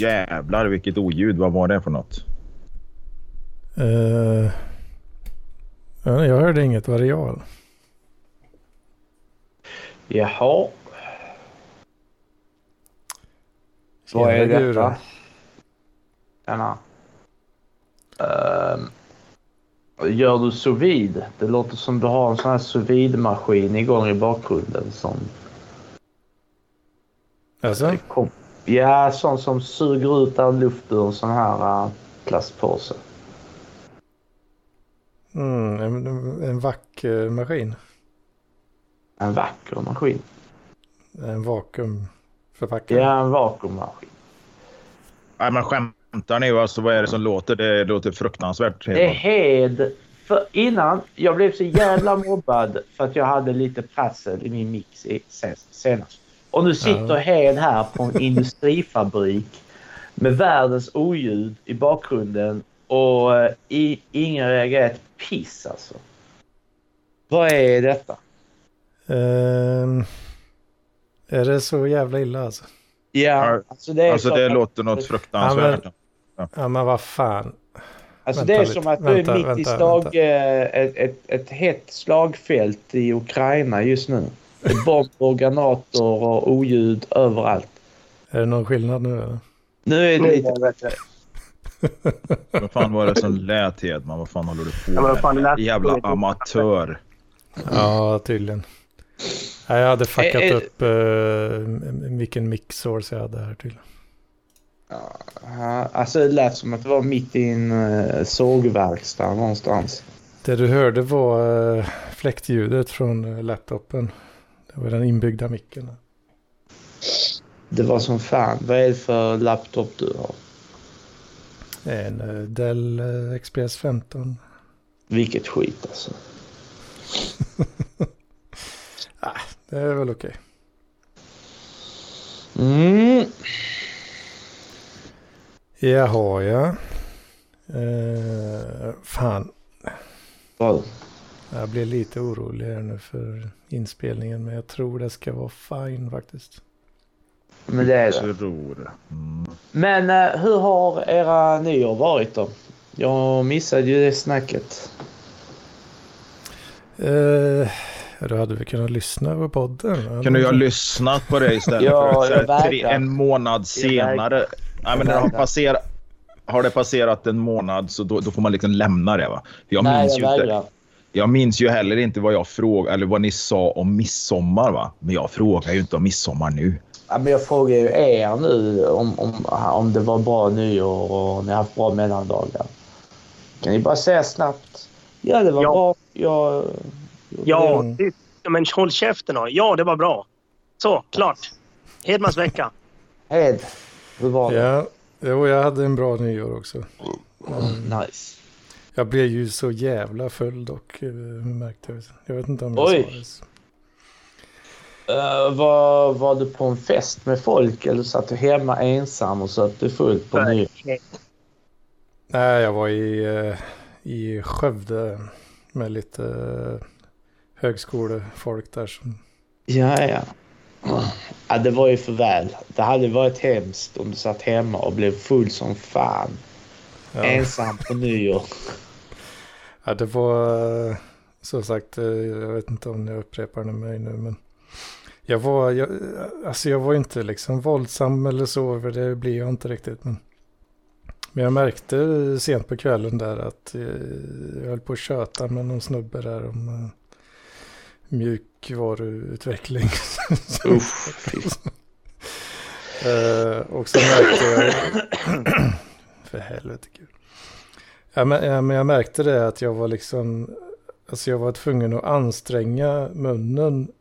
Jävlar vilket oljud. Vad var det för något? Uh, jag hörde inget varial. Jaha. Vad är detta? Denna. Uh, gör du sous vide? Det låter som du har en sån här sous vide-maskin igång i bakgrunden. Som... Alltså? Ja, sån som suger ut all luft ur en sån här uh, plastpåse. Mm, en, en vacker maskin. En vacker maskin? En vakuumförpackad? Ja, en vakuummaskin. Nej, men skämtar ni? Alltså, vad är det som låter? Det låter fruktansvärt. Det är Hed. För innan, jag blev så jävla mobbad för att jag hade lite prassel i min mix senast. Och nu sitter. Hed här på en industrifabrik med världens oljud i bakgrunden och eh, i, ingen reagerar ett piss alltså. Vad är detta? Um, är det så jävla illa alltså? Ja, alltså det, alltså det låter något fruktansvärt. Ja men, ja. men vad fan. Alltså vänta det är som att vänta, du är mitt vänta, i slag, eh, ett, ett, ett hett slagfält i Ukraina just nu. Bomber, granater och oljud överallt. Är det någon skillnad nu eller? Nu är det lite bättre. vad fan var det som lät Hedman? Vad fan håller du på med? Jävla amatör. Ja, tydligen. Jag hade fuckat äh, upp uh, vilken mixsource jag hade här tydligen. Ja, alltså det lät som att det var mitt i en uh, sågverkstad någonstans. Det du hörde var uh, fläktljudet från uh, laptopen. Det var den inbyggda micken. Det var som fan. Vad är det för laptop du har? En uh, Dell XPS 15. Vilket skit alltså. ah, det är väl okej. Okay. Mm. Jaha, ja. Uh, fan. Vad? Jag blir lite orolig här nu för inspelningen. Men jag tror det ska vara fine faktiskt. Men det är det. Mm. Men uh, hur har era nyår varit då? Jag missade ju det snacket. Uh, då hade vi kunnat lyssna på podden. Kunde jag ha lyssnat på det istället ja, för att tre, en månad senare. Nej, men när har, passerat, har det passerat en månad så då, då får man liksom lämna det. Va? Jag Nej, minns jag ju inte. Jag minns ju heller inte vad jag frågade eller vad ni sa om midsommar. Va? Men jag frågar ju inte om midsommar nu. Ja, men jag frågar ju er nu om, om, om det var bra nyår och ni har haft bra mellandagar. Kan ni bara säga snabbt? Ja, det var ja. bra. Jag, ja, det, men håll käften då. Ja, det var bra. Så, klart. Hedmans vecka. Hed, hur var det? Ja, jo, jag hade en bra nyår också. Mm, nice. Jag blev ju så jävla full dock, eh, märkte jag. Jag vet inte om jag Oj. sa det. Uh, var, var du på en fest med folk eller satt du hemma ensam och söp du fullt på nyår? Nej, jag var i, uh, i Skövde med lite uh, högskolefolk där som... Ja, ja. Ja, det var ju för väl. Det hade varit hemskt om du satt hemma och blev full som fan. Ja. Ensam på nyår. Ja, det var som sagt, eh, jag vet inte om jag upprepar det mig nu, men jag var, jag, alltså jag var inte liksom våldsam eller så, för det blir jag inte riktigt. Men, men jag märkte sent på kvällen där att eh, jag höll på att köta med någon snubbe där om uh, mjukvaruutveckling. uh, och så märkte jag, för helvete gud. Ja, men, ja, men jag märkte det att jag var liksom, alltså jag var tvungen att anstränga munnen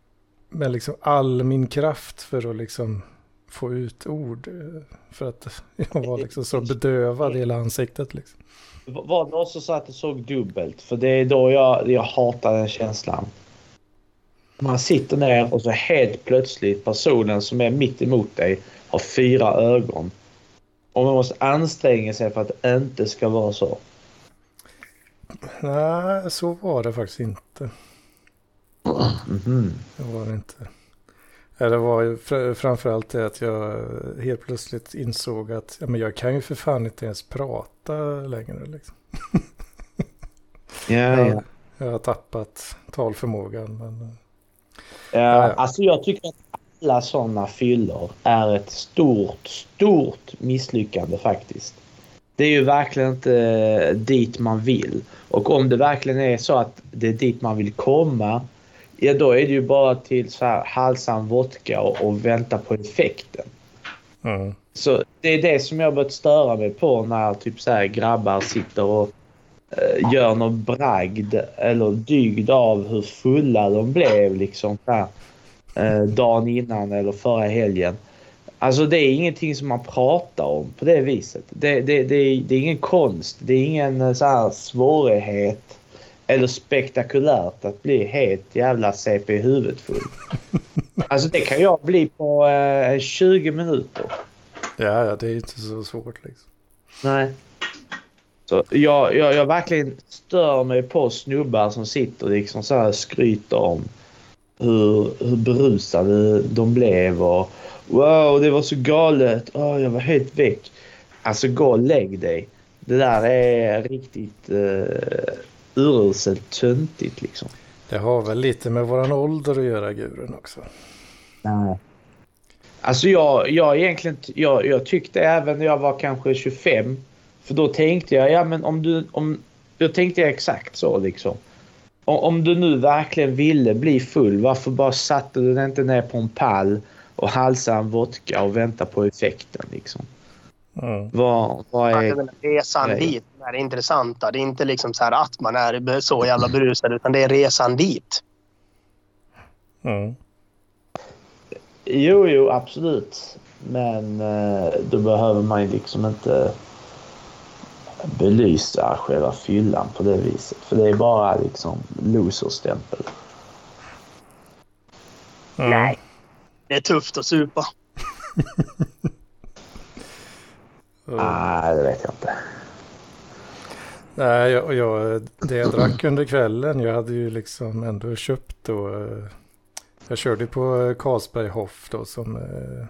med liksom all min kraft för att liksom få ut ord. Eh, för att jag var liksom så bedövad i hela ansiktet. Liksom. Var det någon som att det såg dubbelt? För det är då jag, jag hatar den känslan. Man sitter ner och så helt plötsligt personen som är mitt emot dig har fyra ögon. Och man måste anstränga sig för att det inte ska vara så. Nej, så var det faktiskt inte. Mm -hmm. Det var det inte. Det var ju fr framförallt det att jag helt plötsligt insåg att ja, men jag kan ju för fan inte ens prata längre. Liksom. Ja, ja. Jag har tappat talförmågan. Men... Ja, ja. Alltså jag tycker att alla sådana fyllor är ett stort, stort misslyckande faktiskt. Det är ju verkligen inte dit man vill. Och om det verkligen är så att det är dit man vill komma, ja då är det ju bara till så här halsam vodka och, och vänta på effekten. Mm. Så det är det som jag börjat störa mig på när typ så här grabbar sitter och uh, gör någon bragd eller dygd av hur fulla de blev liksom här, uh, dagen innan eller förra helgen. Alltså det är ingenting som man pratar om på det viset. Det, det, det, är, det är ingen konst. Det är ingen eh, så här svårighet eller spektakulärt att bli helt jävla CP i huvudet full. Alltså det kan jag bli på eh, 20 minuter. Ja, ja, det är inte så svårt liksom. Nej. Så jag, jag, jag verkligen stör mig på snubbar som sitter liksom så här skryter om hur, hur berusade de blev och Wow, det var så galet. Oh, jag var helt väck. Alltså gå och lägg dig. Det där är riktigt uh, uruselt töntigt liksom. Det har väl lite med våran ålder att göra, Guren också. Nej. Alltså jag, jag egentligen, jag, jag tyckte även när jag var kanske 25. För då tänkte jag, ja men om du, om, då tänkte jag exakt så liksom. Om, om du nu verkligen ville bli full, varför bara satte du dig inte ner på en pall och halsa en vodka och vänta på effekten liksom. Mm. Vad, vad är... Resan Nej. dit är det intressanta. Det är inte liksom så här att man är så jävla berusad utan det är resan dit. Mm. Jo, jo, absolut. Men eh, då behöver man ju liksom inte belysa själva fyllan på det viset. För det är bara liksom loserstämpel. Mm. Nej. Det är tufft att supa. Mm. Nej, det vet jag inte. Nej, jag, jag, det jag drack under kvällen, jag hade ju liksom ändå köpt då. eh, Jag körde på Carlsberg Hoff då som eh,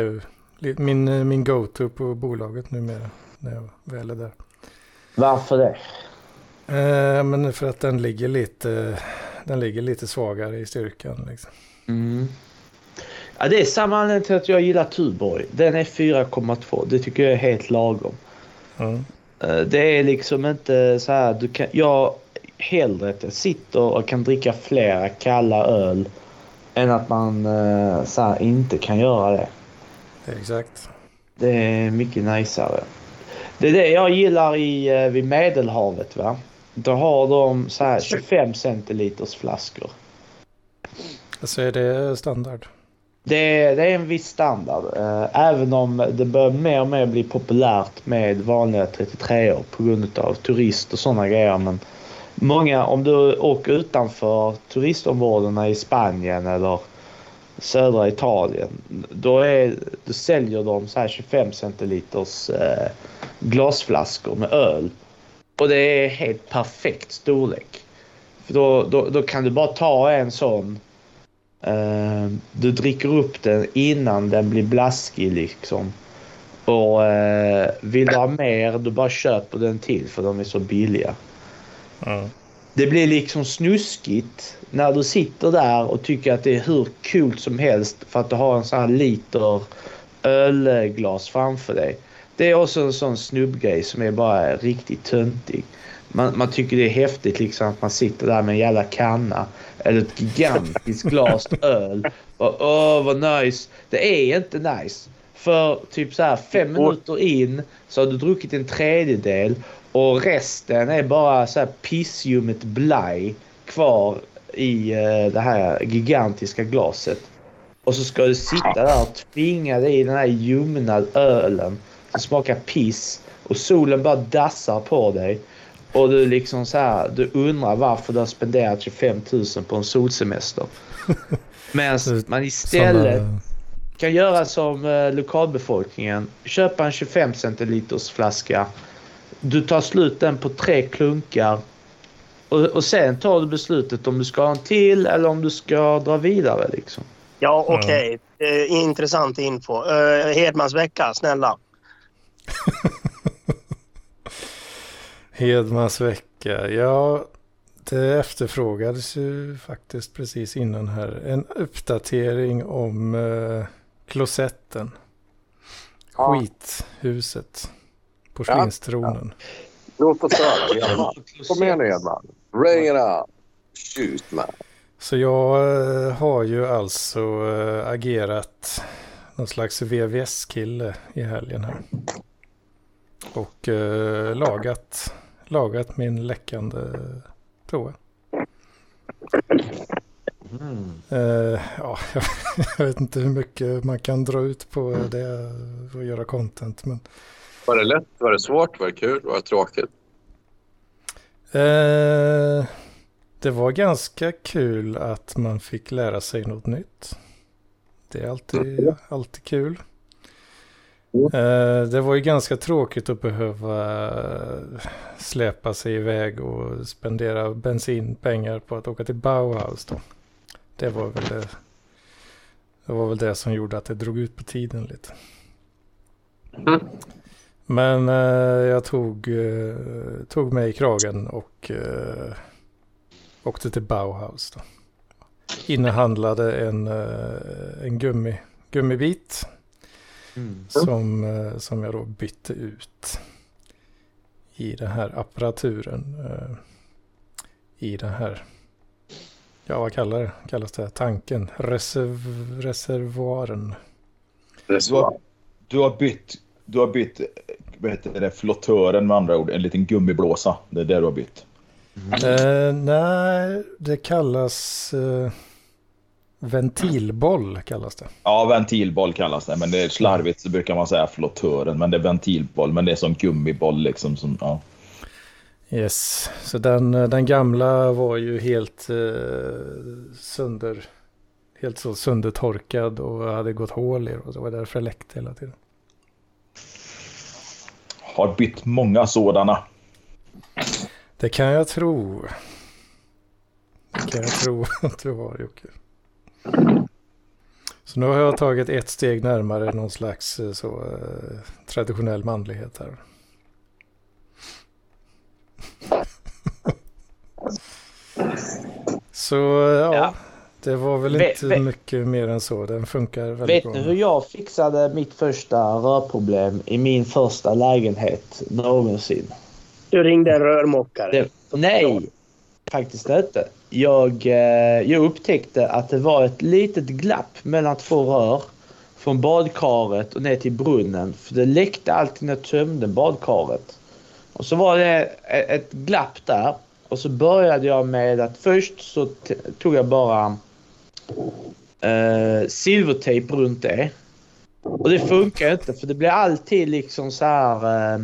är min, eh, min go-to på bolaget numera. När jag väl är där. Varför det? Eh, men för att den ligger lite, den ligger lite svagare i styrkan liksom. Mm. Ja, det är samma anledning till att jag gillar Tuborg. Den är 4,2. Det tycker jag är helt lagom. Mm. Det är liksom inte så här. Du kan, jag hellre att jag sitter och kan dricka flera kalla öl än att man eh, så här, inte kan göra det. Exakt. Det är mycket najsare. Det är det jag gillar i, eh, vid Medelhavet. va. Då har de så här 25 centiliters flaskor. Alltså är det standard? Det är, det är en viss standard. eh, Även om det börjar mer och mer bli populärt med vanliga 33 år på grund av turist och sådana grejer. Men många, om du åker utanför turistområdena i Spanien eller södra Italien. Då, är, då säljer de så här 25 centiliters eh, glasflaskor med öl. Och det är helt perfekt storlek. För då, då, då kan du bara ta en sån Eh, du dricker upp den innan den blir blaskig liksom. Och eh, vill du ha mer, du bara köper den till för de är så billiga. Mm. Det blir liksom snuskigt när du sitter där och tycker att det är hur kul som helst för att du har en sån här liter ölglas framför dig. Det är också en sån snubbgrej som är bara riktigt töntig. Man, man tycker det är häftigt liksom att man sitter där med en jävla kanna eller ett gigantiskt glas öl. Och, Åh vad nice. Det är inte nice. För typ så här fem minuter in så har du druckit en tredjedel och resten är bara så här pissljummet blaj kvar i eh, det här gigantiska glaset. Och så ska du sitta där och tvinga dig i den här ljumna ölen som smakar piss och solen bara dassar på dig. Och du liksom så här, du undrar varför du har spenderat 25 000 på en solsemester. Medan man istället Såna- kan göra som eh, lokalbefolkningen. Köpa en 25 centiliters flaska. Du tar slut den på tre klunkar. Och, och sen tar du beslutet om du ska ha en till eller om du ska dra vidare liksom. Ja, okej. Okay. Uh, intressant info. Uh, Hedmans vecka, snälla. Hedmans vecka, ja. Det efterfrågades ju faktiskt precis innan här. En uppdatering om uh, klosetten. Ja. Skithuset. Porslinstronen. Ja. Ja. Låt oss höra Edman. Kom igen nu Edman. Bring it up. Shoot man. Så jag uh, har ju alltså uh, agerat någon slags VVS-kille i helgen här. Och uh, lagat, lagat min läckande toa. Mm. Uh, ja, jag, vet inte hur mycket man kan dra ut på det och göra content. Men... Var det lätt? Var det svårt? Var det kul? Var det tråkigt? Uh, det var ganska kul att man fick lära sig något nytt. Det är alltid, alltid kul. Uh, det var ju ganska tråkigt att behöva släpa sig iväg och spendera bensinpengar på att åka till Bauhaus då. Det var väl det, det var väl det som gjorde att det drog ut på tiden lite. Mm. Men eh, jag tog, eh, tog mig i kragen och eh, åkte till Bauhaus. Då. Innehandlade en, eh, en gummi, gummibit mm. som, eh, som jag då bytte ut i den här apparaturen. Eh, I den här ja vad kallar det? kallas det? Tanken? Reserv, reservoaren. Reservoar. Du har bytt, du har bytt vad heter det, flottören med andra ord, en liten gummiblåsa. Det är det du har bytt. Mm. Uh, nej, det kallas uh, ventilboll kallas det. Ja, ventilboll kallas det. Men det är slarvigt så brukar man säga flottören. Men det är ventilboll. Men det är som gummiboll liksom. Som, ja. Yes, så den, den gamla var ju helt eh, sönder, helt så söndertorkad och hade gått hål i och det var därför det läckte hela tiden. Har bytt många sådana. Det kan jag tro. Det kan jag tro att du har Jocke. Så nu har jag tagit ett steg närmare någon slags eh, så, eh, traditionell manlighet här. Så ja, ja, det var väl ve, inte ve, mycket mer än så. Den funkar väldigt vet bra. Vet du hur jag fixade mitt första rörproblem i min första lägenhet någonsin? Du ringde en rörmokare? nej, faktiskt inte. Jag, eh, jag upptäckte att det var ett litet glapp mellan två rör från badkaret och ner till brunnen. För det läckte alltid när jag tömde badkaret. Och så var det ett glapp där. Och så började jag med att först så tog jag bara eh, silvertejp runt det. Och det funkar inte för det blir alltid liksom så här eh,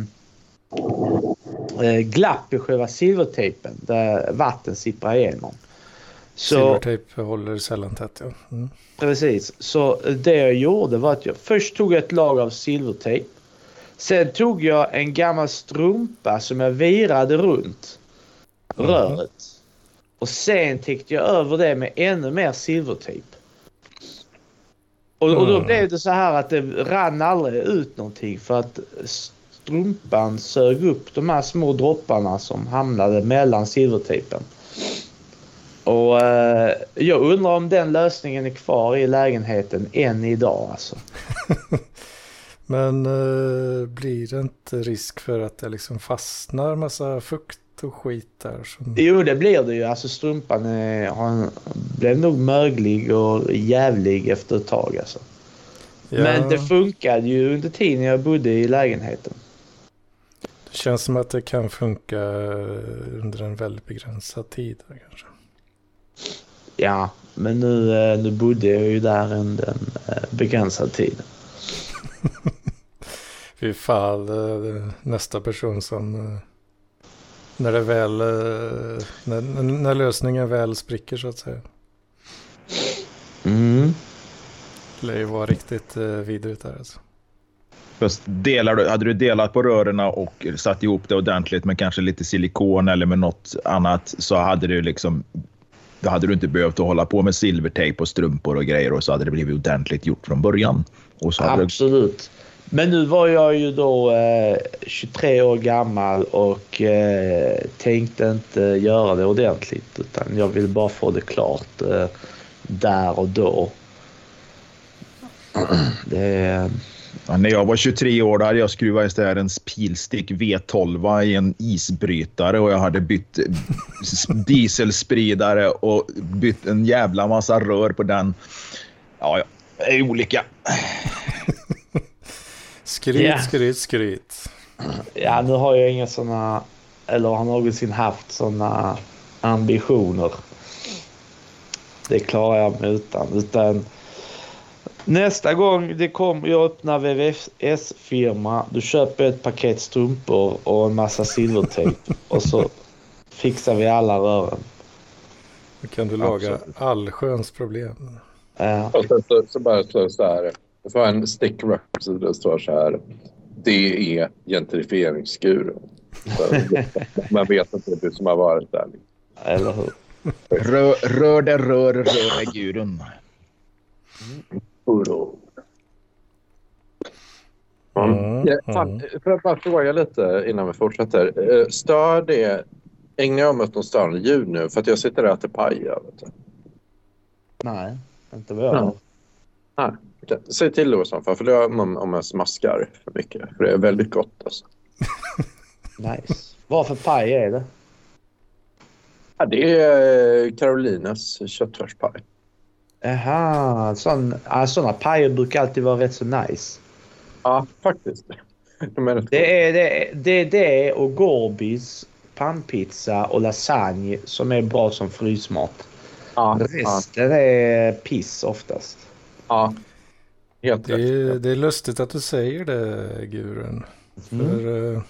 eh, glapp i själva silvertejpen där vatten sipprar igenom. Så, Silvertejp håller sällan tätt ja. Mm. Precis, så det jag gjorde var att jag först tog ett lag av silvertejp. Sen tog jag en gammal strumpa som jag virade runt mm. röret. Och sen täckte jag över det med ännu mer silvertejp. Och, och då mm. blev det så här att det rann aldrig ut någonting för att strumpan sög upp de här små dropparna som hamnade mellan silvertejpen. Och eh, jag undrar om den lösningen är kvar i lägenheten än idag alltså. Men eh, blir det inte risk för att det liksom fastnar massa fukt och skit där? Som... Jo, det blir det ju. Alltså strumpan är, han blev nog möglig och jävlig efter ett tag alltså. Ja. Men det funkade ju under tiden jag bodde i lägenheten. Det känns som att det kan funka under en väldigt begränsad tid kanske. Ja, men nu, eh, nu bodde jag ju där en, en eh, begränsad tid. Fy fan, nästa person som... Eh, när det väl... När, när lösningen väl spricker så att säga. Mm. Det lär ju vara riktigt vidrigt där alltså. Först delar du, hade du delat på rören och satt ihop det ordentligt med kanske lite silikon eller med något annat så hade du liksom Då hade du inte behövt att hålla på med silvertejp och strumpor och grejer och så hade det blivit ordentligt gjort från början. Och så hade Absolut. Det... Men nu var jag ju då eh, 23 år gammal och eh, tänkte inte göra det ordentligt utan jag ville bara få det klart eh, där och då. Det, Ja, när jag var 23 år hade jag skruvat isär en pilstick V12 i en isbrytare och jag hade bytt dieselspridare och bytt en jävla massa rör på den. Ja, ja. Olika. Skryt, yeah. skryt, skryt. Ja, nu har jag inga sådana, eller har någonsin haft sådana ambitioner. Det klarar jag mig utan. utan Nästa gång det kommer jag öppnar VVS-firma, du köper ett paket strumpor och en massa silvertejp och så fixar vi alla rören. Då kan du laga allsköns problem. Ja. Och sen så, så bara står så här. Det får en stick rep så det står så här. Det är gentrifieringsguru. Man vet inte du som har varit där. Eller hur? Rör, rör det rör, rör det gurun. Mm. Mm, ja, fan, mm. För att bara fråga lite innan vi fortsätter. Eh, stör det... Ägnar jag mig åt något störande ljud nu? För att jag sitter och äter paj. Nej, inte vad jag ja. Nej. Säg till då för, för det är om, om jag smaskar för mycket. För det är väldigt gott alltså. nice. Vad för paj är det? Ja, det är Carolinas köttfärspaj. Jaha, sån, ja, sådana pajer brukar alltid vara rätt så nice. Ja, faktiskt. De är det, är, det, det är det och Gorbis pannpizza och lasagne som är bra som frysmat. Ja, Resten ja. är piss oftast. Ja. Helt det, är, det är lustigt att du säger det, Guren. Mm. För uh,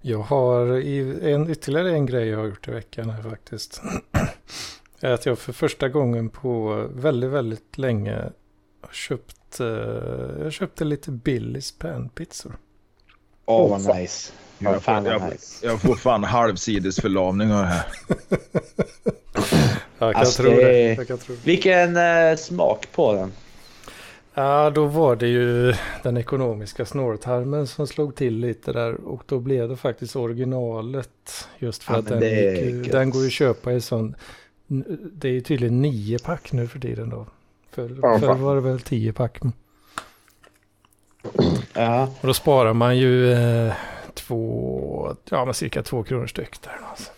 jag har en, ytterligare en grej jag har gjort i veckan här faktiskt. är att jag för första gången på väldigt, väldigt länge har köpt, uh, jag köpte lite Billys panpizzor. Åh, oh, vad nice. Jag, fan, jag, jag får fan halvsidesförlamning av det här. jag, kan alltså, tro det. jag kan tro Vilken uh, smak på den? Ja, då var det ju den ekonomiska snårtarmen som slog till lite där och då blev det faktiskt originalet. Just för ja, att den, gick, den går ju att köpa i sån det är ju tydligen nio pack nu för tiden då. För, ja, förr var det väl tio pack. Ja. Och då sparar man ju eh, två, ja men cirka två kronor styck där. Alltså.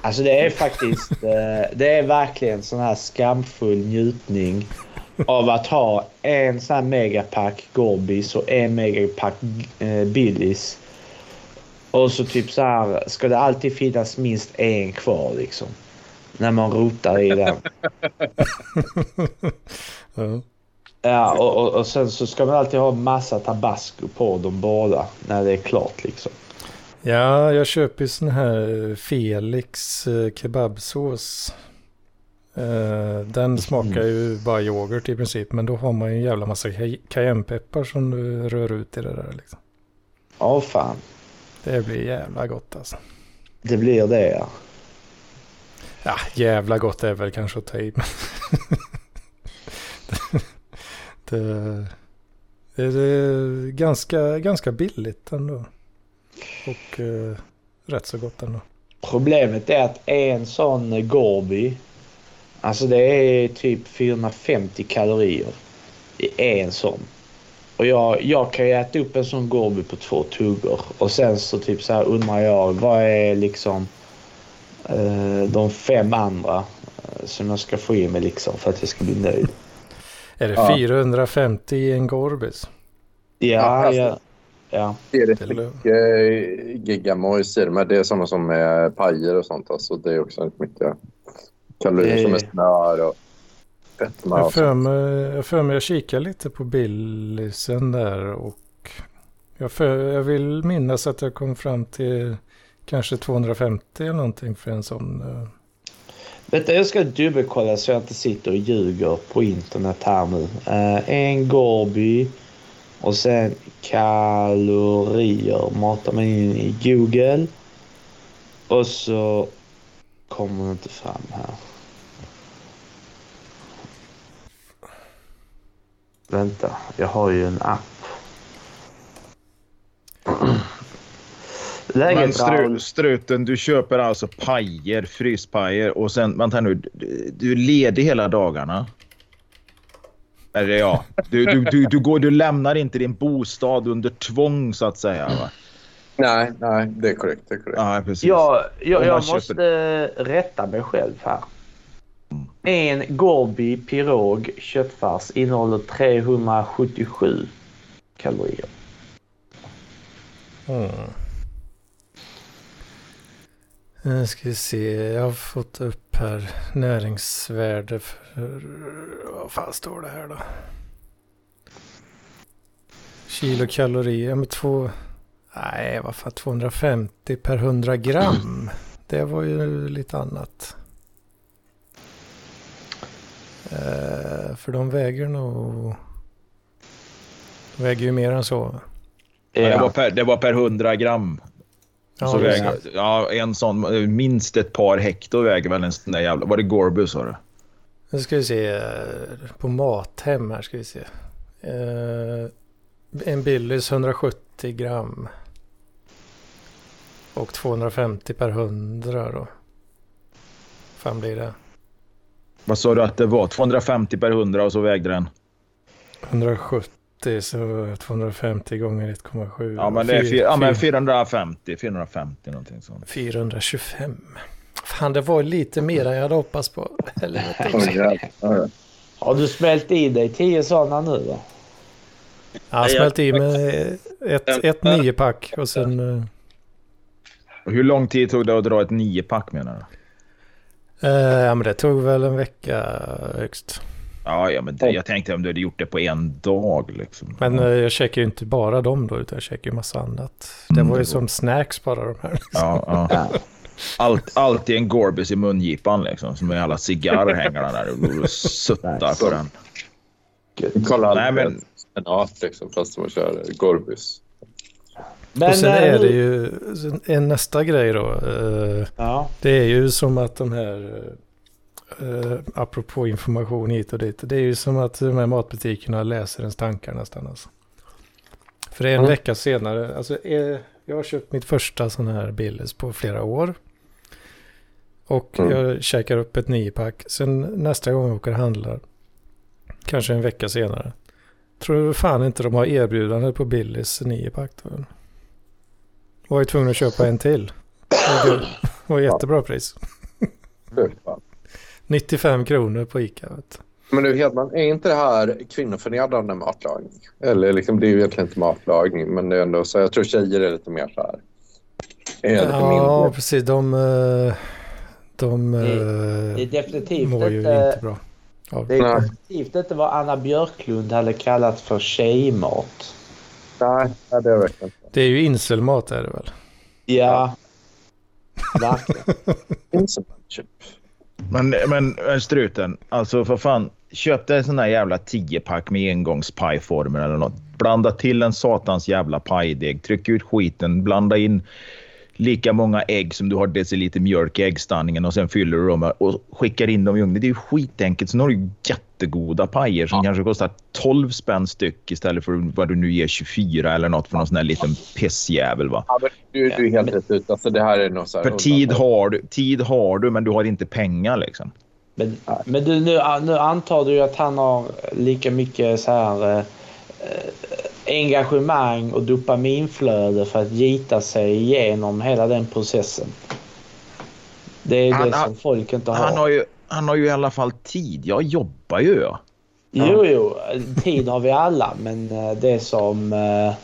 alltså det är faktiskt, eh, det är verkligen sån här skamfull njutning av att ha en sån här megapack Gorbis och en megapack eh, Billys. Och så typ så här ska det alltid finnas minst en kvar liksom när man rotar i den. ja. Ja, och, och, och, sen så ska man alltid ha massa tabasco på dem båda när det är klart liksom. Ja, jag köper ju sån här Felix eh, kebabsås. Uh, den smakar ju bara yoghurt i princip, men då har man ju en jävla massa cayennepeppar som du rör ut i det där liksom. Ja, fan. Det blir jävla gott alltså. Det blir det ja. Ja, jävla gott är väl kanske att ta i. det, det, det, är ganska, ganska billigt ändå. Och eh, rätt så gott ändå. Problemet är att en sån Gorby, alltså det är typ 450 kalorier i en sån. Och jag, jag kan ju äta upp en sån Gorby på två tuggor. Och sen så typ så här undrar jag vad är liksom Eh, de fem andra eh, som jag ska få i mig liksom för att jag ska bli nöjd. Är det ja. 450 i en Gorbis? Ja, ja. ja. Det är rätt mycket gigamojs i det, men det är samma som med pajer och sånt. Alltså, det är också mycket kalorier som är smör och fetma. Jag för mig, jag, för mig, jag kikar lite på Billisen där och jag, för, jag vill minnas att jag kom fram till kanske 250 eller någonting för en sån. Uh... Vänta, jag ska dubbelkolla så jag inte sitter och ljuger på internet här nu. Uh, en Gorby och sen kalorier matar man in i Google. Och så kommer det inte fram här. Vänta, jag har ju en app. Men Läget stru, Raoul? struten, du köper alltså pajer, fryspajer och sen, vänta nu, du, är ledig hela dagarna. Eller ja, du, du, du, du, går, du lämnar inte din bostad under tvång så att säga. Va? Nej, nej, det är korrekt. Det är korrekt. Ja, precis. Jag, jag, jag köper- måste rätta mig själv här. En Gorby Pirog köttfärs innehåller 377 kalorier. Mm. Nu ska vi se, jag har fått upp här näringsvärde för, vad fan står det här då? Kilokalorier med två, nej vad fan 250 per 100 gram. Det var ju lite annat. Eh, för de väger nog, de väger ju mer än så. Ja, det, var per, det var per 100 gram. Ja, så väger, ja, en sån, minst ett par hekto väger väl en sån där jävla... Var det Gorby sa du? Nu ska vi se eh, på Mathem här ska vi se. Eh, en Billys 170 gram. Och 250 per 100 då. fan blir det? Vad sa du att det var? 250 per 100 och så vägde den? 170 så 250 gånger 1,7. Ja, men det är Fyr- fyr, ja, men fyr- 450, 450 någonting sånt. 425. Fan det var lite mer än jag hade hoppats på. Ja, ja. Har du smält i dig 10 sådana nu då? Jag har smält i med ett, ett niopack och sen... eh, hur lång tid tog det att dra ett niopack menar du? Eh, ja men det tog väl en vecka högst. Ja, ja men det, jag tänkte om du hade gjort det på en dag liksom. Men eh, jag käkar ju inte bara dem då utan jag käkar ju massa annat. Det Mm, var ju det som snacks bara de här. Ja, ja. Allt, alltid en Gorbis i mungipan liksom. Som med alla cigarrer hänger där och suttar på den. Kolla Nej, men- men... spenat liksom, fast man kör Gorbis. Men, och sen eh, är det ju en nästa grej då. eh, Ja. det är ju som att de här, uh, apropå information hit och dit. Det är ju som att de här matbutikerna läser ens tankar nästan. Alltså. För en Mm. vecka senare, alltså eh, jag har köpt mitt första sån här Billys på flera år. Och Mm. jag käkar upp ett niopack. Sen nästa gång jag åker och handlar, kanske en vecka senare. Tror du fan inte de har erbjudande på Billys niopack då? Var ju tvungen att köpa en till. Det var jättebra pris. Fy fan. 95 kronor på Ica. Men du Hedman, är inte det här kvinnoförnedrande matlagning? Eller liksom, det är ju egentligen inte matlagning, men det är ändå så. Jag tror tjejer är lite mer så här. Ja, mindre. precis. De, eh, de Det- eh, Det är definitivt mår ju inte, inte bra. Ja. det är Nej. definitivt inte vad Anna Björklund hade kallat för tjejmat. Nej, nej, det är verkligen inte. Det är ju inselmat är det väl? Ja, verkligen. Inselmatchup. Men, men men struten, alltså för fan. Köp dig en sån där jävla 10-pack med engångspajformer eller något. Blanda till en satans jävla pajdeg. Tryck ut skiten. Blanda in lika många ägg som du har deciliter mjölk i äggstanningen och sen fyller du dem och skickar in dem i ugnen. Det är ju skitenkelt. Sen har du ju jättegoda pajer som kanske kostar 12 spänn styck istället för vad du nu ger 24 eller något för någon sån här liten pissjävel. Va? Ja, men du, du är helt rätt ut. Alltså, det här är nog så här... För tid har, du, tid har du, men du har inte pengar liksom. Men, men du, nu, nu antar du ju att han har lika mycket så här, eh, engagemang och dopaminflöde för att gita sig igenom hela den processen. Det är Han- det som folk inte har. Han har, ju, han har ju i alla fall tid. Jag jobbar ju. Ja. Jo, jo, tid har vi alla, men eh, det som, eh,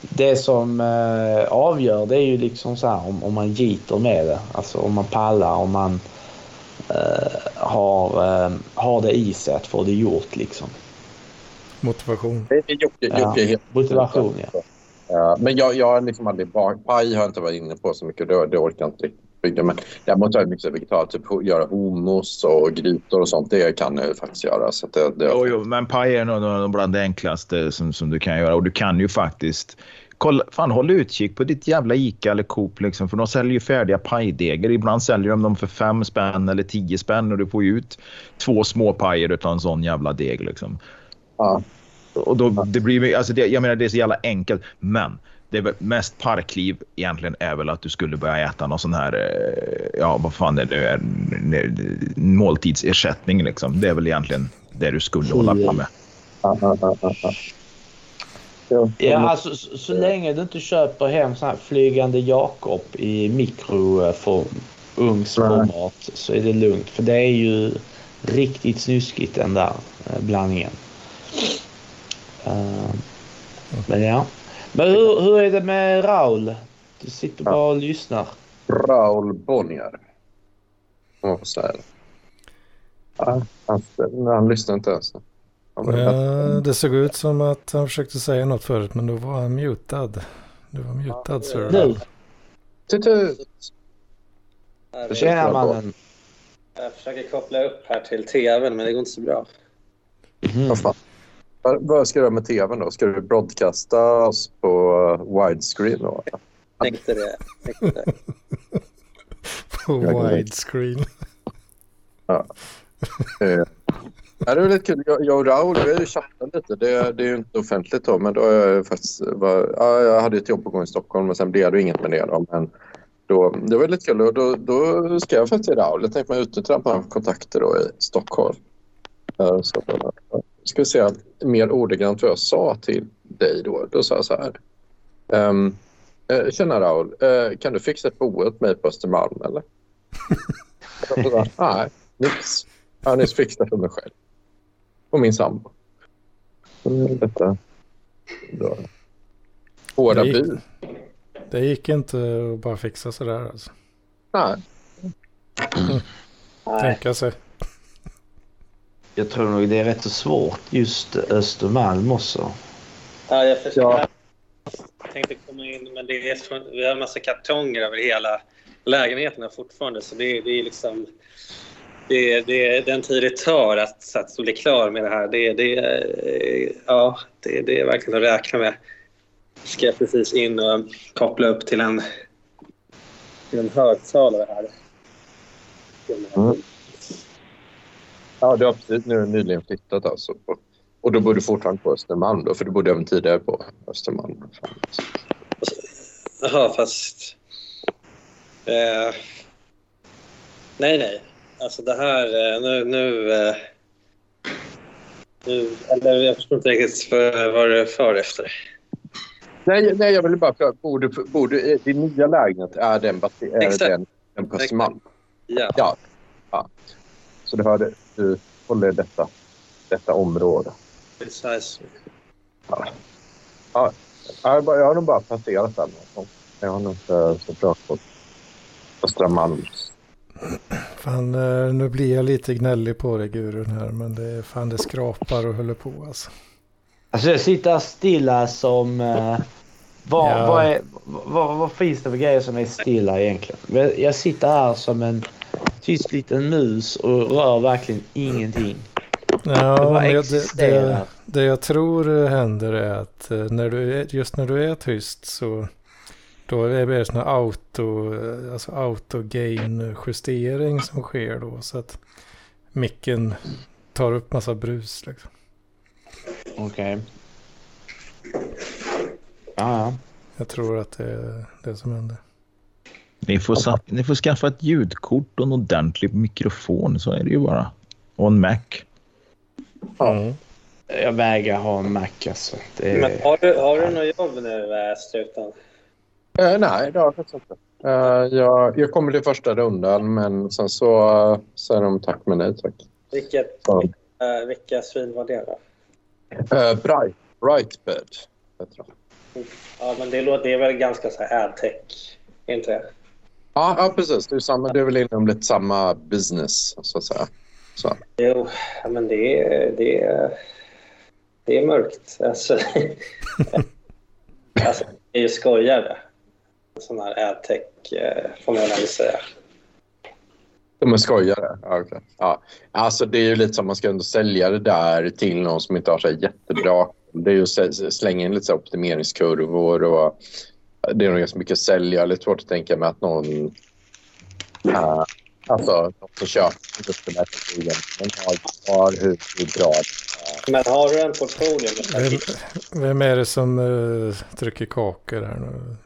det som eh, avgör det är ju liksom så här om, om man gitter med det. Alltså om man pallar, om man har, har det i sig att få det gjort liksom. Motivation. Det är Jocke, Ja, Jocke är helt motivation, ja. Ja, men jag, jag har liksom aldrig paj har jag inte varit inne på så mycket. Det, det orkar jag inte riktigt bygga. Men däremot har jag mycket vegetalt. Typ göra hummus och grytor och sånt. Det kan jag ju faktiskt göra. Så det, det, Jo, jo, men paj är nog bland det enklaste som, som du kan göra. Och du kan ju faktiskt... Kolla, fan, håll utkik på ditt jävla Ica eller Coop. Liksom, för de säljer ju färdiga pajdegar. Ibland säljer de dem för fem spänn eller tio spänn och du får ju ut två små pajer utav en sån jävla deg. Liksom. ja. och då, det blir, alltså det, jag menar, det är så jävla enkelt, men det är väl mest parkliv egentligen är väl att du skulle börja äta någon sån här, eh, ja vad fan det nu är, måltidsersättning liksom. Det är väl egentligen det du skulle hålla på med. Ja, alltså så, så länge du inte köper hem sån här flygande Jakob i mikrougnsformat så är det lugnt. För det är ju riktigt snuskigt den där eh, blandningen. Men ja. Men hur, hur är det med Raul? Du sitter bara och lyssnar. Raul Bonnier. Om man får säga det. Ja, han, han lyssnar inte ens. Ja, det såg ut som att han försökte säga något förut men då var han mutad. Du var mutad så Nu. Tutut! Tjena mannen. Jag försöker koppla upp här till tvn men det går inte så bra. Mm. Vad ska du göra med tvn då? Ska du broadcasta oss på uh, widescreen då? Tänkte det. Tänkte det. på widescreen. Eh, Ja, det är lite kul. Jag, och Raoul vi har ju chattat lite. Det, det är ju inte offentligt då, men då jag ju faktiskt... Var, ja, jag hade ett jobb på gång i Stockholm och sen blev det inget med det. Då, men då, det var lite kul. Och då, då skrev jag faktiskt till Raoul. Jag tänkte mig utnyttja kontakter då i Stockholm. Eh, Så, eh, ska vi se mer ordagrant vad jag sa till dig då. Då sa jag så här. Um, Tjena Raoul, eh, kan du fixa ett boende åt mig på Östermalm eller? Jag sa, Nej, nix. Jag har nyss fixat för mig själv. Och min sambo. Mm, Detta. Då. Hårda Det gick- bud. Det gick inte att bara fixa sådär alltså. Nej. Nej. Tänka sig. Jag tror nog det är rätt så svårt just Östermalm också. Ja, jag försöker. Ja. Jag tänkte komma in, men det är, vi har en massa kartonger över hela lägenheten fortfarande. Så det, det är liksom... Det, är- det är den tid det tar att, att bli klar med det här. Det, det, är- ja, det, det är verkligen att räkna med. Ska jag precis in och koppla upp till en, till en högtalare här. Mm. Ja, du har precis nu nyligen flyttat alltså. Och, då bodde du fortfarande på Östermalm då, för du bodde även tidigare på Östermalm. Jaha, fast... Eh, nej, nej. Alltså det här... Eh, nu... nu, eh, nu eller jag förstår inte riktigt för, vad du är för efter. Nej, nej, jag ville bara fråga. Bor du, bor du, din nya lägenhet, är den, är Exakt. den, den på Östermalm? Ja. Ja. ja. Så du hörde, du håller detta, detta område. Precis. Ja, jag, har bara- jag har nog bara passerat den. Jag har nog inte så bra på Östra Malms. Fan, eh, nu blir jag lite gnällig på dig gurun här. Men det är fan det skrapar och håller på alltså. Alltså jag sitter stilla som... Eh, vad, Ja. vad, är, vad, vad finns det för grejer som är stilla egentligen? Jag sitter här som en tyst liten mus och rör verkligen ingenting. Det Ja, det, det, existerar. det jag tror händer är att eh, när du just när du är tyst så då är det sån här auto, eh, alltså auto-gain justering som sker då. Så att micken tar upp massa brus liksom. Okej. Ja, ja. Jag tror att det är det som händer. Ni får, sa- ni får skaffa ett ljudkort och en ordentlig mikrofon, så är det ju bara. Och en Mac. Mm. Jag vägrar ha en Mac alltså. Det Men har du, har du något jobb nu, äh, Struten? Eh, nej, det har jag faktiskt inte. Eh, jag, jag kommer till första rundan, men sen så uh, säger de tack men nej tack. Vilket, Ja. äh, vilka svin var det då? Uh, Bright, Brightbed heter de. Ja, men det, låter, det är väl ganska så här adtech, inte det? Ja, ja, precis. Det är, samma, det är väl inom lite samma business, så att säga. Så. Jo, men det är, det är, det är mörkt. Alltså, alltså, det är ju skojare. Sån här adtech, eh, får man väl säga. De är skojare? Ja, okej. ja. Alltså, det är ju lite som man ska ändå sälja det där till någon som inte har så jättebra... Det är ju att slänga in lite så optimeringskurvor och det är nog ganska mycket sälja. Lite svårt att tänka mig att någon... Uh, alltså, någon som köper produkten där till egentligen har, har hur, hur bra det Men har du en portfolio med Vem, vem är det som uh, trycker kakor här nu?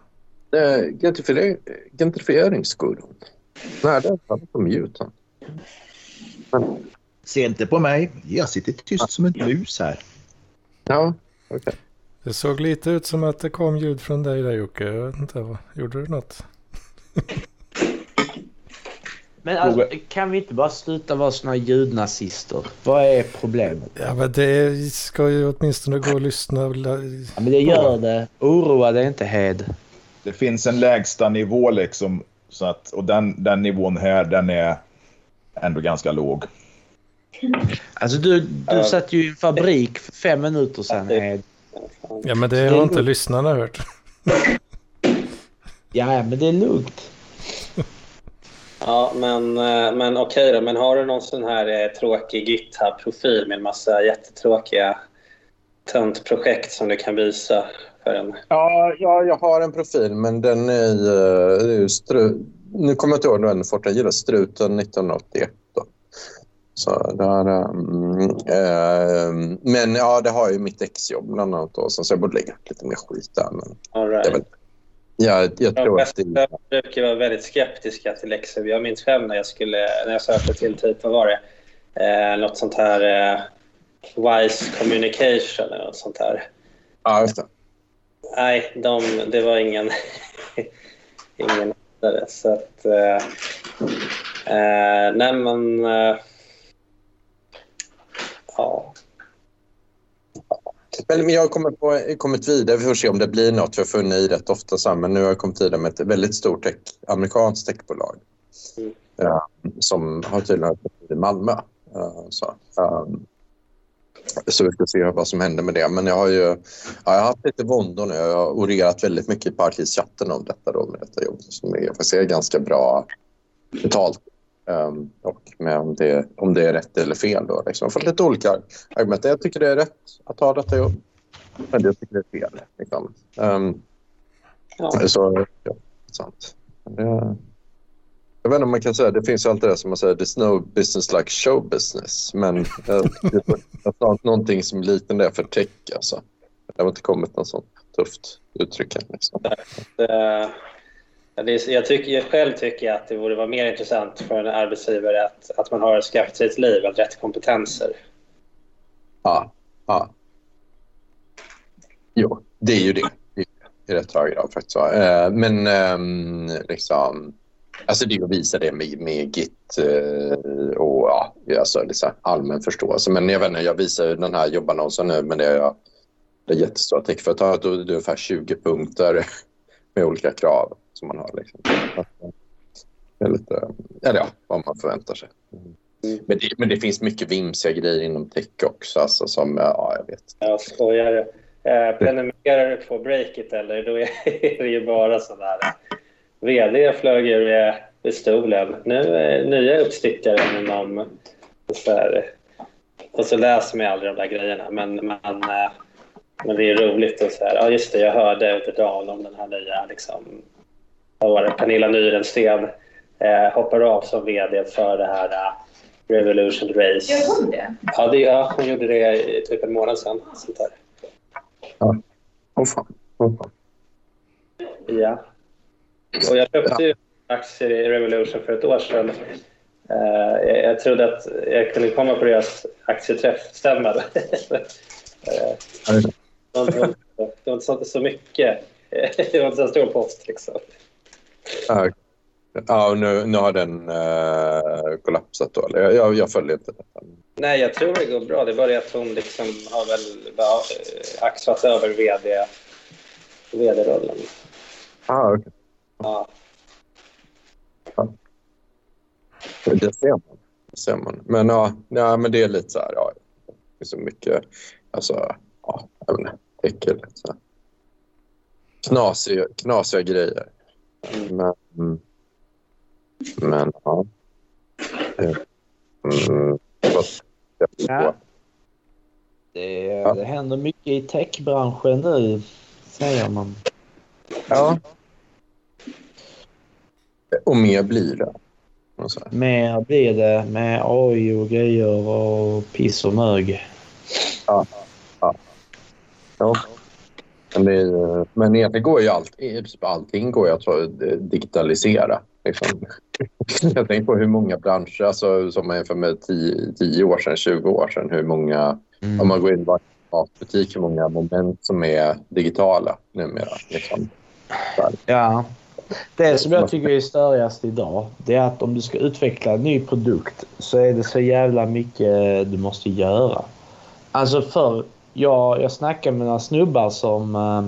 Gentrifier- Gentrifieringsgurun. Nej, det är på mute. han. Se inte på mig. Jag sitter tyst som en mus här. Ja, okej. Det såg lite ut som att det kom ljud från dig där Jocke. Jag vet inte, vad- gjorde du något? Men alltså, kan vi inte bara sluta vara såna ljudnazister? Vad är problemet? Ja men det ska ju åtminstone gå att lyssna. Ja, men det gör det. Oroa dig inte Hed. Det finns en lägsta nivå liksom. Så att, och den, den nivån här, den är ändå ganska låg. Alltså du, du Ja. satt ju i en fabrik för fem minuter sedan Hed. Ja men det har är inte lyssnarna hört. Ja, men det är lugnt. Ja, men, eh, men okej då. Men har du någon sån här eh, tråkig GitHub-profil med en massa jättetråkiga töntprojekt som du kan visa för en? Ja, ja, jag har en profil, men den är, eh, är ju. Nu kommer jag inte ihåg vad den gillar Struten 1981. Så där, um, eh, men ja, det har ju mitt exjobb bland annat. Då, så jag borde lägga lite mer skit där. Men All jag, right. vet, jag, jag De tror att det brukar vara väldigt skeptiska till läxor. Jag minns själv när jag, skulle, när jag sökte till typ, vad var det? Eh, något sånt här eh, Wise Communication eller något sånt här. Ja, just det. Nej, de, det var ingen... ingen vidare. Så att... Eh, eh, nej, men... Eh, ja. Men jag har kommit, på, kommit vidare. Vi får se om det blir något. för Jag funnit i rätt ofta. Så men nu har jag kommit vidare med ett väldigt stort tech, amerikanskt techbolag. Mm. Ja, som har tydligen i Malmö. Så, um, så vi ska se vad som händer med det. Men jag har ju ja, jag har haft lite våndor nu. Jag har orerat väldigt mycket i Parklivschatten om detta, då, med detta jobb. Som är, får se, ganska bra betalt. Um, och med om det, om det är rätt eller fel. Då, liksom. Jag har fått lite olika argument. Jag tycker det är rätt att ta detta jobb. Men jag tycker det är fel. Liksom. Um, Ja. så, ja, sant. Det, jag vet inte om man kan säga, det finns alltid det som man säger, there's no business like show business. Men jag jag har någonting som är liten det för tech. Alltså. Det har inte kommit något sånt tufft uttryck än. Liksom. Det är, jag, tycker, jag själv tycker att det borde vara mer intressant för en arbetsgivare att, att man har skaffat sig ett liv, av rätt kompetenser. Ja, ja. Jo, det är ju det. I rätt hög grad faktiskt. Eh, Men ehm, liksom... Alltså det är att visa det med, med Git eh, och ja, alltså liksom allmän förståelse. Men jag vet inte, jag visar den här jobbannonsen nu men det är, det är jättestora techföretag. Det är ungefär 20 punkter med olika krav som man har. Liksom. Det är lite, eller ja, vad man förväntar sig. Men det, men det finns mycket vimsiga grejer inom tech också. Alltså, som, ja, jag vet. Jag skojar. Eh, prenumererar du på Breakit eller då är det ju bara sådär. VD flög ur eh, stolen. Nu är nya uppstickare inom så här, och så läser man aldrig de där grejerna. Men, men, eh, men det är roligt att så här, ja just det, jag hörde under dagen om den här nya liksom, vad var det, Pernilla Nyrensten eh, hoppar av som VD för det här eh, Revolution Race. Gör hon det? Ja, det, ja, hon gjorde det i typ en månad sedan. Sånt där. Åh fan. Åh, fan. Ja. Och jag köpte ju aktier i Revolution för ett år sedan. Eh, jag, jag trodde att jag kunde komma på deras aktieträffstämma. Eh, Ja, det- det var inte- det så, mycket. Det var inte så stor post. Liksom. Ja, Ja, nu, nu har den uh, kollapsat då. Jag, jag, jag följer inte detta. Nej, jag tror det går bra. Det är bara det att hon liksom har väl eh, axlat över VD, VD-rollen. Ah, okay. Ja. Det ser man. Det ser man. Men ja, ja, men det är lite så här. Ja, det är så mycket. Alltså, ja, jag vet Äckel. Här. Knasiga, knasiga grejer. Men, men ja. Eh, Mm, Ja. Det, det händer mycket i techbranschen nu, säger man. ja. Och mer blir det. Mer blir det med AI och grejer och piss och mög. Ja. Ja. Men, det, är- men egentligen går ju allt, allting går ju att eh, digitalisera. Liksom. Jag tänker på hur många branscher, alltså, som man jämför med 10, 10 år sedan, 20 år sedan, hur många, om man går in i en matbutik, hur många moment som är digitala numera. Liksom. Ja. Det som jag tycker är störigast idag det är att om du ska utveckla en ny produkt så är det så jävla mycket du måste göra. Alltså för jag, jag snackade med några snubbar som eh,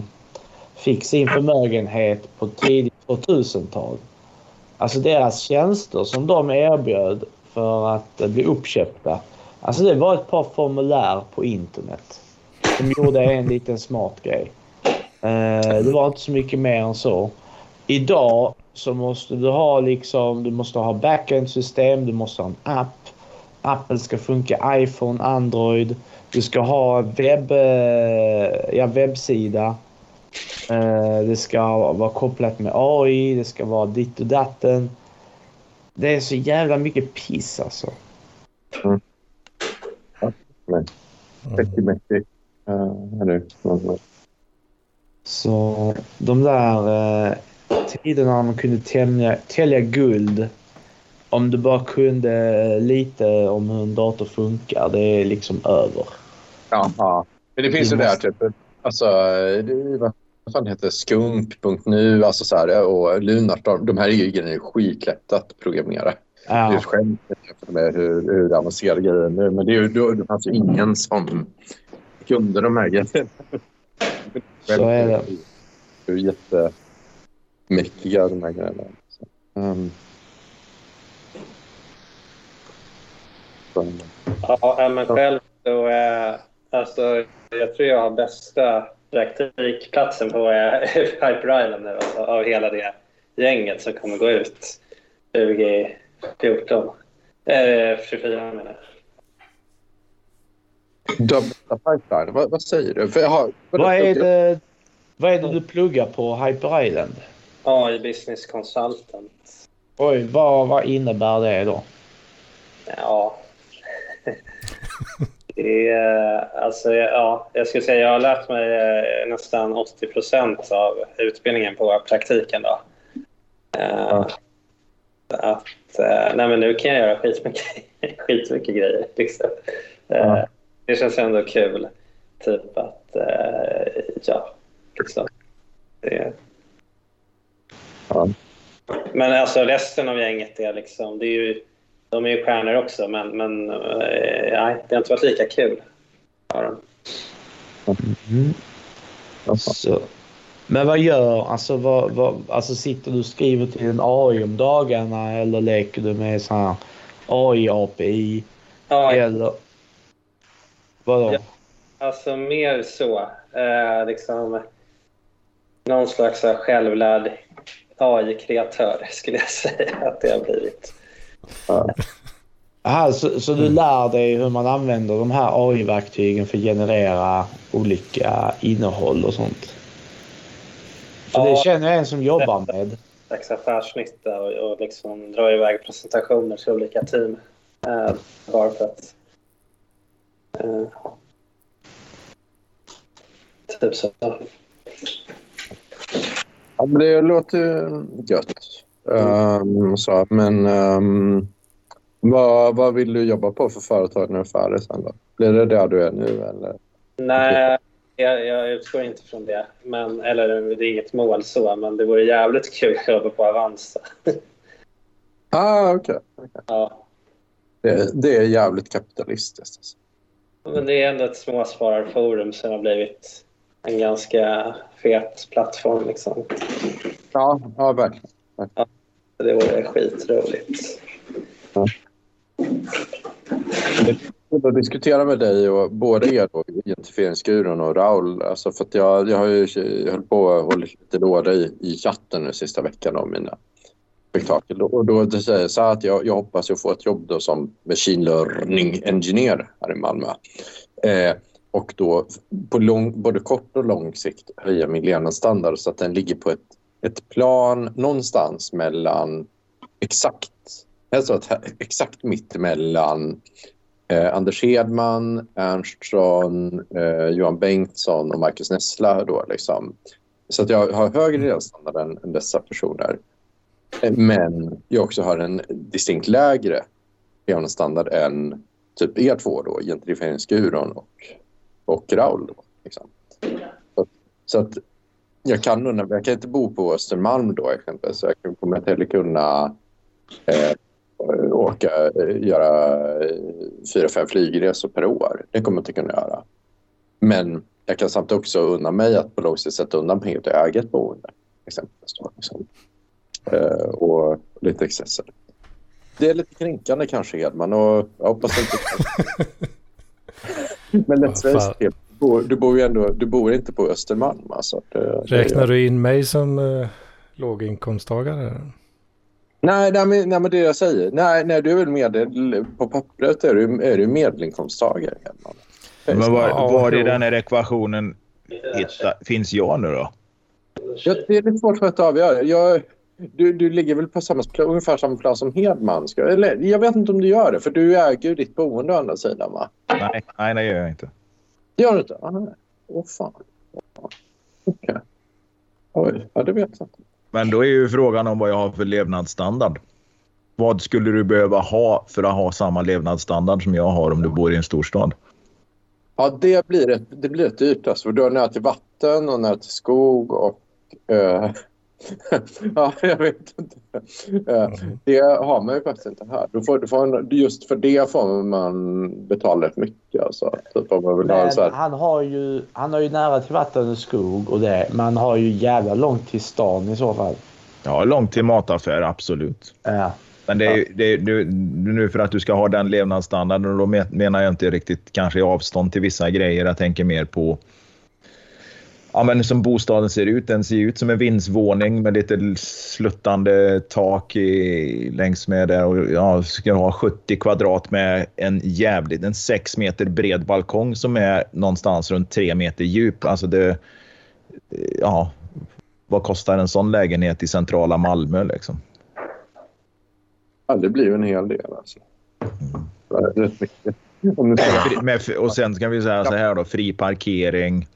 fick sin förmögenhet på tidigt 2000-tal. Alltså deras tjänster som de erbjöd för att eh, bli uppköpta. Alltså det var ett par formulär på internet. Som gjorde en liten smart grej. Eh, det var inte så mycket mer än så. Idag så måste du ha liksom, du måste ha backend-system, du måste ha en app. Appen ska funka iPhone, Android. Du ska ha webb, eh, ja, webbsida. Eh, Det ska vara kopplat med AI, det ska vara ditt och datten. Det är så jävla mycket piss alltså. Nu. Mm. Så de där eh, tiderna när man kunde tälja, tälja guld om du bara kunde lite om hur en dator funkar, det är liksom över. Jaha. Men det finns ju Vi där måste- typ, alltså, det, vad fan heter? Skump.nu alltså så här, och Lunarstorm. De här är ju grejer skitlätt att programmera. Det är Ja, ett skämt med hur, hur avancerade grejer nu. Men det, är ju, då, det fanns ju ingen som kunde de här grejerna. så är det. Det är jättemäktiga de här grejerna. Så, um, Ja, men själv så... Eh, alltså, jag tror jag har bästa praktikplatsen på Hyper Island nu. Alltså, av hela det gänget som kommer gå ut 2014. Eh, 24 menar jag. Dubbla pipeline, vad, vad säger du? För jag har, Vad är det, vad är det du pluggar på Hyper Island? AI Business Consultant. Oj, vad, vad innebär det då? Ja. Det är, alltså, ja, jag skulle säga jag har lärt mig eh, nästan 80 procent av utbildningen på praktiken. Då. Eh, att, eh, nej, men nu kan jag göra skitmycket, skitmycket grejer. Liksom. Ja. Det känns ändå kul. Typ att, ja, liksom. Det, Ja. men alltså resten av gänget är liksom, det är ju, de är ju stjärnor också, men, men eh, nej, det har inte varit lika kul. Ja, de. Så. Men vad gör, alltså, vad, vad, alltså sitter du och skriver till en AI om dagarna eller leker du med sån här AI-API? Ja, Eller vadå? Ja. alltså mer så. Eh, liksom, någon slags så självlärd AI-kreatör skulle jag säga att det har blivit. Aha, så, så du lär dig hur man använder de här AI-verktygen för att generera olika innehåll och sånt? För det känner jag en som jobbar med. slags affärsnytta och, och liksom dra iväg presentationer till olika team. Eh, bara för att... Eh, typ så. Ja, men det låter ju gött. Ehm, så, men ehm, vad, vad vill du jobba på för företag när du är färdig sen då? Blir det där du är nu eller? Nej, jag, jag utgår inte från det. Men, eller det är inget mål så, men det vore jävligt kul att jobba på Avanza. Ah, okej. ja. Det, det är jävligt kapitalistiskt. Alltså. Men det är ändå ett småspararforum som har blivit en ganska fet plattform. Liksom. Ja, ja, verkligen. Det vore skitroligt. Jag vill diskutera med dig och både er då, identifieringsguren och Raul. Alltså för att jag, jag har ju jag höll på och hållit lite låda i, i chatten nu sista veckan om mina spektakel. Och då det säger jag så att jag, jag hoppas jag få ett jobb då som machine learning engineer här i Malmö. Eh, och då på lång, både kort och lång sikt höja min levnadsstandard så att den ligger på ett, ett plan någonstans mellan exakt, alltså att exakt mitt emellan eh, Anders Hedman, Ernstson, eh, Johan Bengtsson och Marcus Nessla. Då, liksom. Så att jag har högre levnadsstandard än, än dessa personer. Eh, Men jag också har en distinkt lägre levnadsstandard än typ er två då, gentrifieringsguron och, och Raul. Då, liksom. så att jag kan, nog- jag kan inte bo på Östermalm då exempelvis. Så jag kommer inte heller kunna eh, åka, eh, göra eh, fyra, fem flygresor per år. Det kommer jag inte kunna göra. Men jag kan samtidigt också unna mig att på lång sikt sätta undan pengar till eget boende. Exempelvis då, liksom. eh, och lite excesser. Det är lite kränkande kanske Hedman och jag hoppas inte... Men let's Vad bor, du bor ju ändå, du bor inte på Östermalm. Alltså. Det, det- Räknar du in mig som uh, låginkomsttagare? Nej, nej, men, nej, men det jag säger. Nej, nej du är väl medel... På pappret är du, är du medelinkomsttagare. Men var, Ja, var i den här ekvationen hitta, finns jag nu då? Ja, det är lite svårt för att avgöra. Jag, du, du ligger väl på samma, ungefär samma plan som Hedman. Ska, eller, jag vet inte om du gör det, för du äger ju ditt boende å andra sidan. Va? Nej, nej, det gör jag inte. Det gör du inte? Ah, nej. Åh, fan. Okej. Oj, ja, det vet jag inte. Men då är ju frågan om vad jag har för levnadsstandard. Vad skulle du behöva ha för att ha samma levnadsstandard som jag har om du bor i en storstad? Ja, det blir ett, det blir ett dyrt. Alltså, du har nära till vatten och nära till skog och... eh, ja, jag vet inte. Eh, Det har man ju faktiskt inte här. Du får, du får en, just för det får man betala rätt mycket. Alltså. Typ om man vill ha så här. han har, ju, han har ju nära till vatten och skog och det. Man har ju jävla långt till stan i så fall. Ja, långt till mataffär, absolut. Ja. Men det är, det är, du, nu för att du ska ha den levnadsstandarden, och då men- menar jag inte riktigt kanske avstånd till vissa grejer. Jag tänker mer på ja, men som bostaden ser ut. Den ser ut som en vindsvåning med lite sluttande tak i, längs med det. Och, ja, ska ha 70 kvadrat med en jävligt, en 6 meter bred balkong som är någonstans runt 3 meter djup. Alltså det, ja, vad kostar en sån lägenhet i centrala Malmö liksom? Ja, det blir ju en hel del. Alltså. Fri- Med, och sen kan vi säga så här då, fri parkering.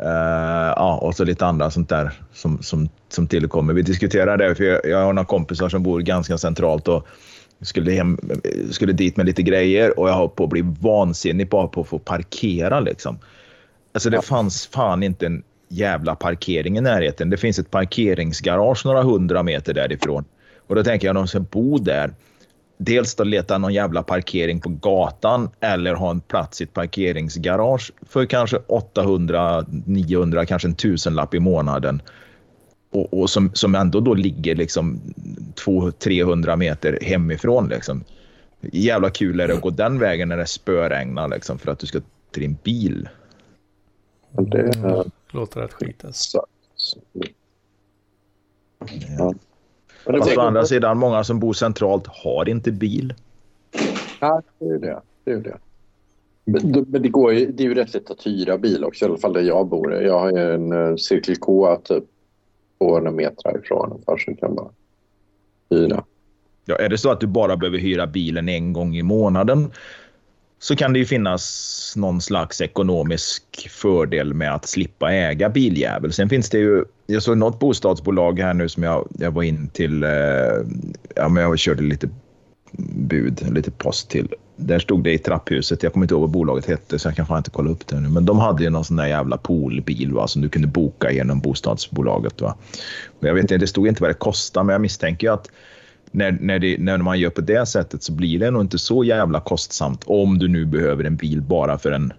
Eh, ja, och så lite andra sånt där som, som, som tillkommer. Vi diskuterar det, för jag, jag har några kompisar som bor ganska centralt och skulle, hem, skulle dit med lite grejer och jag har på att bli vansinnig bara på att få parkera liksom. Alltså det fanns fan inte en jävla parkering i närheten. Det finns ett parkeringsgarage några hundra meter därifrån. Och då tänker jag, de ska bo där. Dels då leta någon jävla parkering på gatan eller ha en plats i ett parkeringsgarage för kanske 800, 900, kanske en tusenlapp i månaden. Och, och som, som ändå då ligger liksom 200-300 meter hemifrån. Liksom. Jävla kul är det att gå den vägen när det spöregnar liksom, för att du ska till din bil. Det är... Låter rätt skit alltså. Så. Ja. Fast å var- andra sidan, många som bor centralt har inte bil. Ja, det är ju det. det, är ju det. Men, det- men det, går ju, det är ju rätt lätt att hyra bil också, i alla fall där jag bor. Jag har en uh, Cirkel K typ 200 meter härifrån ungefär som kan bara hyra. Ja, är det så att du bara behöver hyra bilen en gång i månaden så kan det ju finnas någon slags ekonomisk fördel med att slippa äga biljävel. Sen finns det ju, jag såg något bostadsbolag här nu som jag, jag var in till, eh, ja men jag körde lite bud, lite post till. Där stod det i trapphuset, jag kommer inte ihåg vad bolaget hette så jag kan fan inte kolla upp det nu. Men de hade ju någon sån där jävla poolbil va, som du kunde boka genom bostadsbolaget. Va. Och jag vet inte, det stod inte vad det kostade men jag misstänker ju att när, när, det, när man gör på det sättet så blir det nog inte så jävla kostsamt om du nu behöver en bil bara för en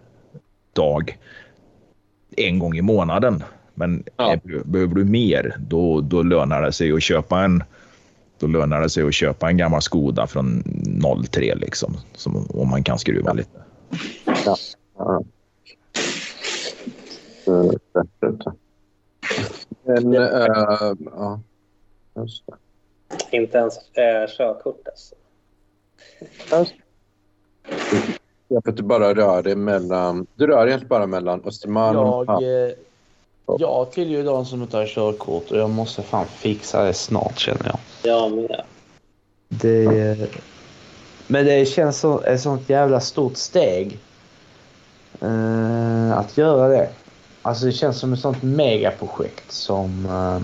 dag en gång i månaden. Men Ja. eh, behöver du mer, då, då lönar det sig att köpa en då lönar det sig att köpa en gammal Skoda från 03 liksom, som, om man kan skruva lite. Ja. Men, uh, ja. Just det. Inte ens äh, körkort alltså. Ja, för att du bara rör dig mellan... Du rör egentligen bara mellan Östermalm och... Jag, eh, jag tillhör ju de som inte har körkort och jag måste fan fixa det snart känner jag. Jag med. Det, Men det känns som ett sånt jävla stort steg. Uh, att göra det. Alltså det känns som ett sånt megaprojekt som uh,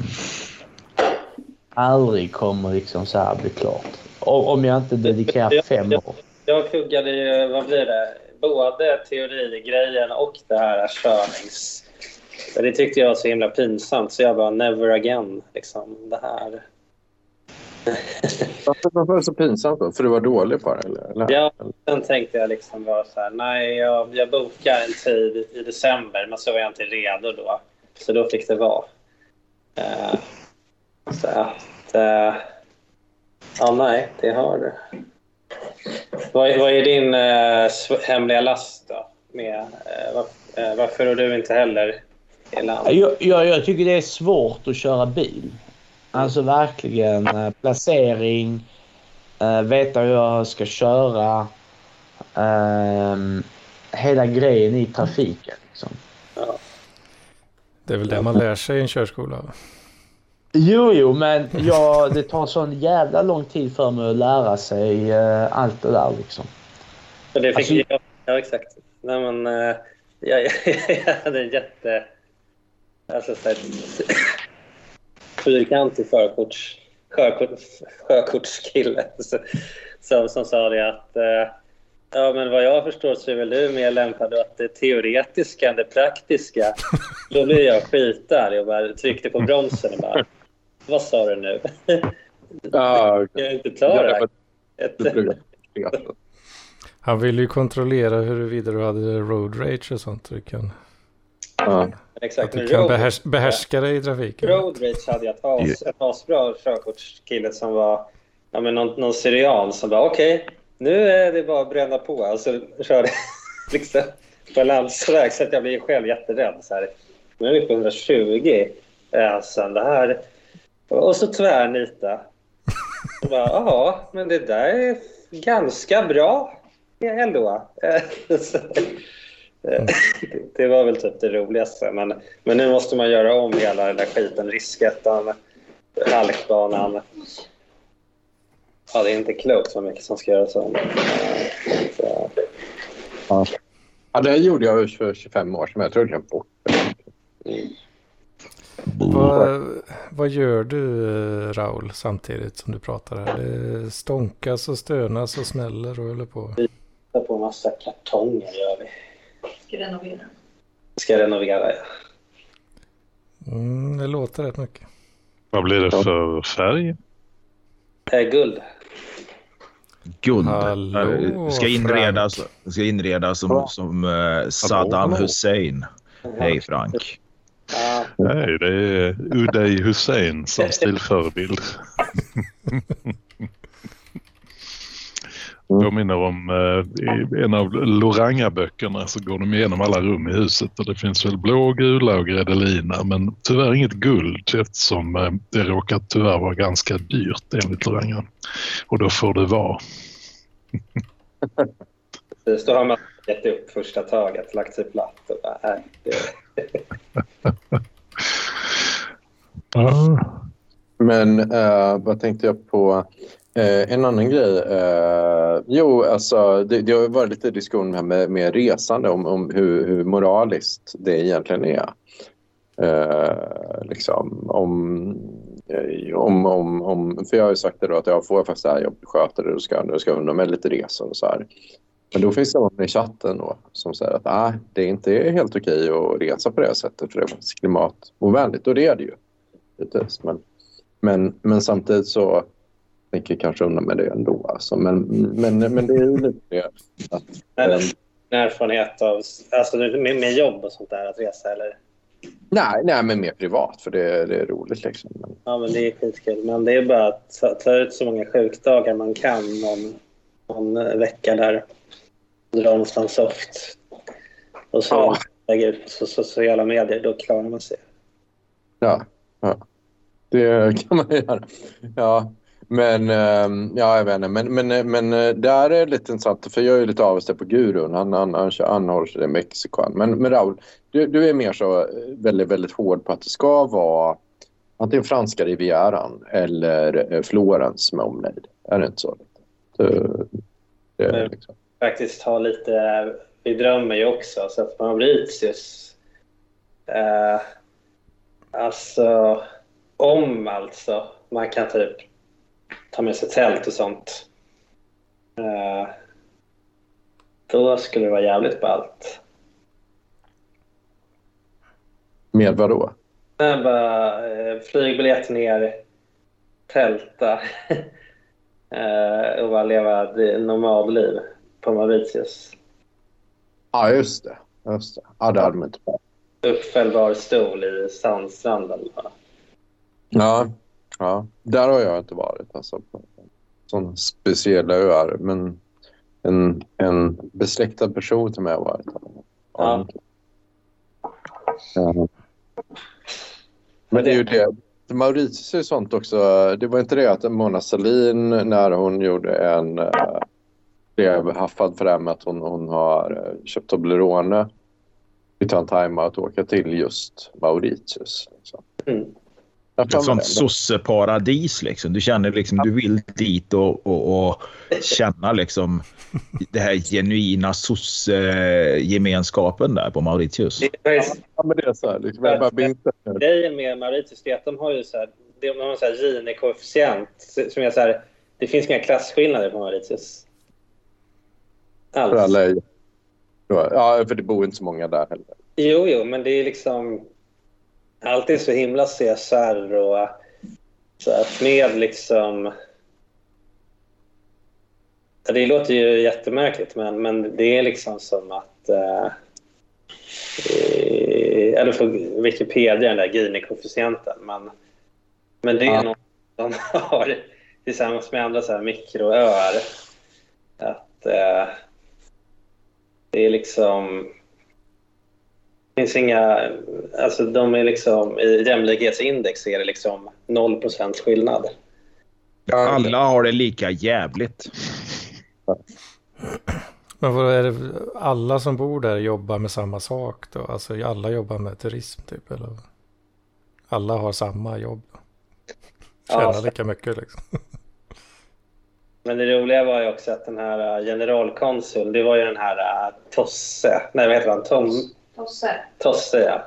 aldrig kommer liksom så här bli klart. Om jag inte dedikerar fem år. Jag kuggade ju, vad blir det, både teorigrejen och det här körnings... Det tyckte jag var så himla pinsamt så jag bara never again. Liksom, det här. Varför var det så pinsamt då? För du var dålig på det? Eller? eller? Ja, sen tänkte jag liksom bara så här, nej jag, jag bokar en tid i december men så var jag inte redo då. Så då fick det vara. Uh, så att, uh, ja nej, det har du. Vad, vad är din uh, hemliga last då? Med, var, varför är du inte heller i land? Jag, jag, jag tycker det är svårt att köra bil. Alltså verkligen eh, placering, eh, veta hur jag ska köra. Eh, hela grejen i trafiken. Liksom. Ja. Det är väl det man lär sig i en körskola? Jo, jo, men ja, det tar sån jävla lång tid för mig att lära sig uh, allt det där liksom. det fick alltså, jag, ja, exakt. Nej, men, uh, jag, jag, jag hade en jätte... Alltså, så här, fyrkantig förkorts, sjökort, sjökortskille som, som sa det att eh, ja, men vad jag förstår så är väl du mer lämpad att det teoretiska än det praktiska. Då blev jag skitarg och bara tryckte på bromsen och bara vad sa du nu? Ja, okay. Jag inte ta det här. Han ville ju kontrollera huruvida du hade road rage och sånt. Du kan... Ja. Exakt. Att du kan behärs behärska dig i trafiken. Road rage hade jag ett, as, ett asbra körkortskille som var ja, men någon, någon syrian som bara okej, okay, nu är det bara att bränna på. Alltså körde liksom på landsväg så att jag blir själv jätterädd. Så här. Nu är vi på 120. Alltså, det här... Och så tvärnita. Ja, men det där är ganska bra ändå. Mm. Det var väl typ det roligaste. Men, men nu måste man göra om hela den där skiten. Riskettan, halkbanan. Ja, det är inte klokt så mycket som ska göras om. Så. Ja. ja, det gjorde jag för 25 år sedan. Jag tror jag glömt bort det. Mm. Vad, vad gör du Raul samtidigt som du pratar här? Det stånkas och stönas och smäller och håller på. Vi på massa kartonger gör vi. Ska renovera. Ska renovera, ja. Mm, det låter rätt mycket. Vad blir det för färg? Eh, guld. Guld. Hallå, ska inredas, ska inredas som, som uh, Saddam Hussein. Hej Frank. Ja. Nej, det är Uday Hussein som stilförebild. Mm. Påminner om eh, en av Loranga-böckerna så går de igenom alla rum i huset och det finns väl blå, gula och gredelina men tyvärr inget guld eftersom eh, det råkar tyvärr vara ganska dyrt enligt Loranga. Och då får det vara. Precis, då har man gett upp första taget, lagt sig platt och bara, äh, det... ja. Men uh, vad tänkte jag på? Eh, en annan grej. Eh, jo, alltså, det, det, har varit lite diskussion här med, med resande om, om hur, hur, moraliskt det egentligen är. Eh, liksom, om, om, om, om, för jag har ju sagt det då att jag får faktiskt det här jobbet, sköter det, då ska, då ska unna mig lite resor och så här. Men då finns det någon i chatten då, som säger att ah, det är inte helt okej att resa på det sättet för det är klimatovänligt. Och det är det ju. Men, men, men samtidigt så tänker kanske undan med det ändå. Alltså. Men, men, men det är ju lite det att... Eller, ähm, erfarenhet av alltså, med, med jobb och sånt där, att resa eller? Nej, nej men mer privat för det, det är roligt liksom. Men... Ja, men det är skitkul. Men det är bara att ta, ta ut så många sjukdagar man kan någon, någon vecka där. Dra någonstans soft. Och så ja. lägga ut på sociala medier, då klarar man sig. Ja, ja. det kan man göra. Ja, men ehm, ja, jag vet inte. Men, men, men eh, där är det lite intressant för jag är lite avstängd på gurun. Han, han, han, han håller sig i Mexiko. Men, men Raul, du, du är mer så eh, väldigt, väldigt hård på att det ska vara antingen franska rivieran eller eh, Florens med omnejd. Är det inte så? Det Men- liksom. Faktiskt ha lite... Vi drömmer ju också, så att Mauritius... Eh, alltså, om alltså man kan typ ta med sig tält och sånt. Eh, då skulle det vara jävligt ballt. Med vad då? Nej, bara eh, flygbiljett ner, tälta eh, och bara leva ett normalliv på Mauritius. Ja, just det. Just det. Ja, det hade man inte bara. Uppfällbar stol i sandstranden. Ja, ja, där har jag inte varit. Alltså, på sådana speciella öar. Men en, en besläktad person till mig har varit där. Ja. Ja. Men det är ju det. Mauritius är sånt också. Det var inte det att Mona Sahlin när hon gjorde en... blev haffad för det här med att hon, hon har eh, köpt Toblerone. Vi tar en time att åka till just Mauritius. Liksom. Mm. Ett sånt sosseparadis liksom. Du känner liksom, du vill dit och, och, och känna liksom det här genuina sossegemenskapen där på Mauritius. Det är Ja, men det är så här. Liksom, jag bara det. grejen med Mauritius är att de har ju så här, de har en så här Gini-koefficient som är så här, det finns inga klasskillnader på Mauritius. För Alls. alla är... Ja, för det bor inte så många där heller. Jo, jo, men det är liksom alltid så himla CSR och så att med liksom... Ja, Det låter ju jättemärkligt, men, men det är liksom som att... Eh, eller för Wikipedia, den där Gini-koefficienten. Men, men det är Ja. något de har tillsammans med andra så här mikroöar. Att eh, det är liksom... Det finns inga... Alltså de är liksom... I jämlikhetsindex är det liksom 0% skillnad. Alla har det lika jävligt. Men vad är det, alla som bor där jobbar med samma sak då? Alltså alla jobbar med turism typ eller? Alla har samma jobb. Tjänar Ja. lika mycket liksom. Men det roliga var ju också att den här äh, generalkonsul, det var ju den här äh, Tosse. Nej, vad heter han? Tom, Tosse. Tosse, ja.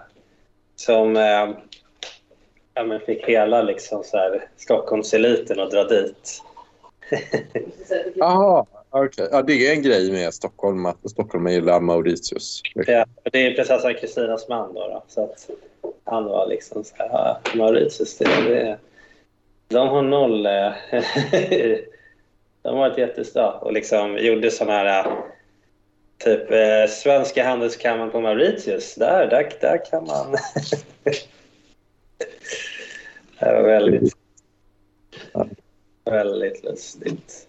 Som äh, ja, men fick hela liksom så här, Stockholmseliten att dra dit. Jaha, okej. Ja, det är en grej med Stockholm, att Stockholm gillar Mauritius. Ja, det är prinsessan Kristinas man då, då. Så att han var liksom så här, ja, Mauritius, det, det, de har noll... de har ett jättestad och liksom gjorde sån här eh, typ eh, Svenska handelskammaren på Mauritius. Där, där, där kan man... det var väldigt, väldigt lustigt.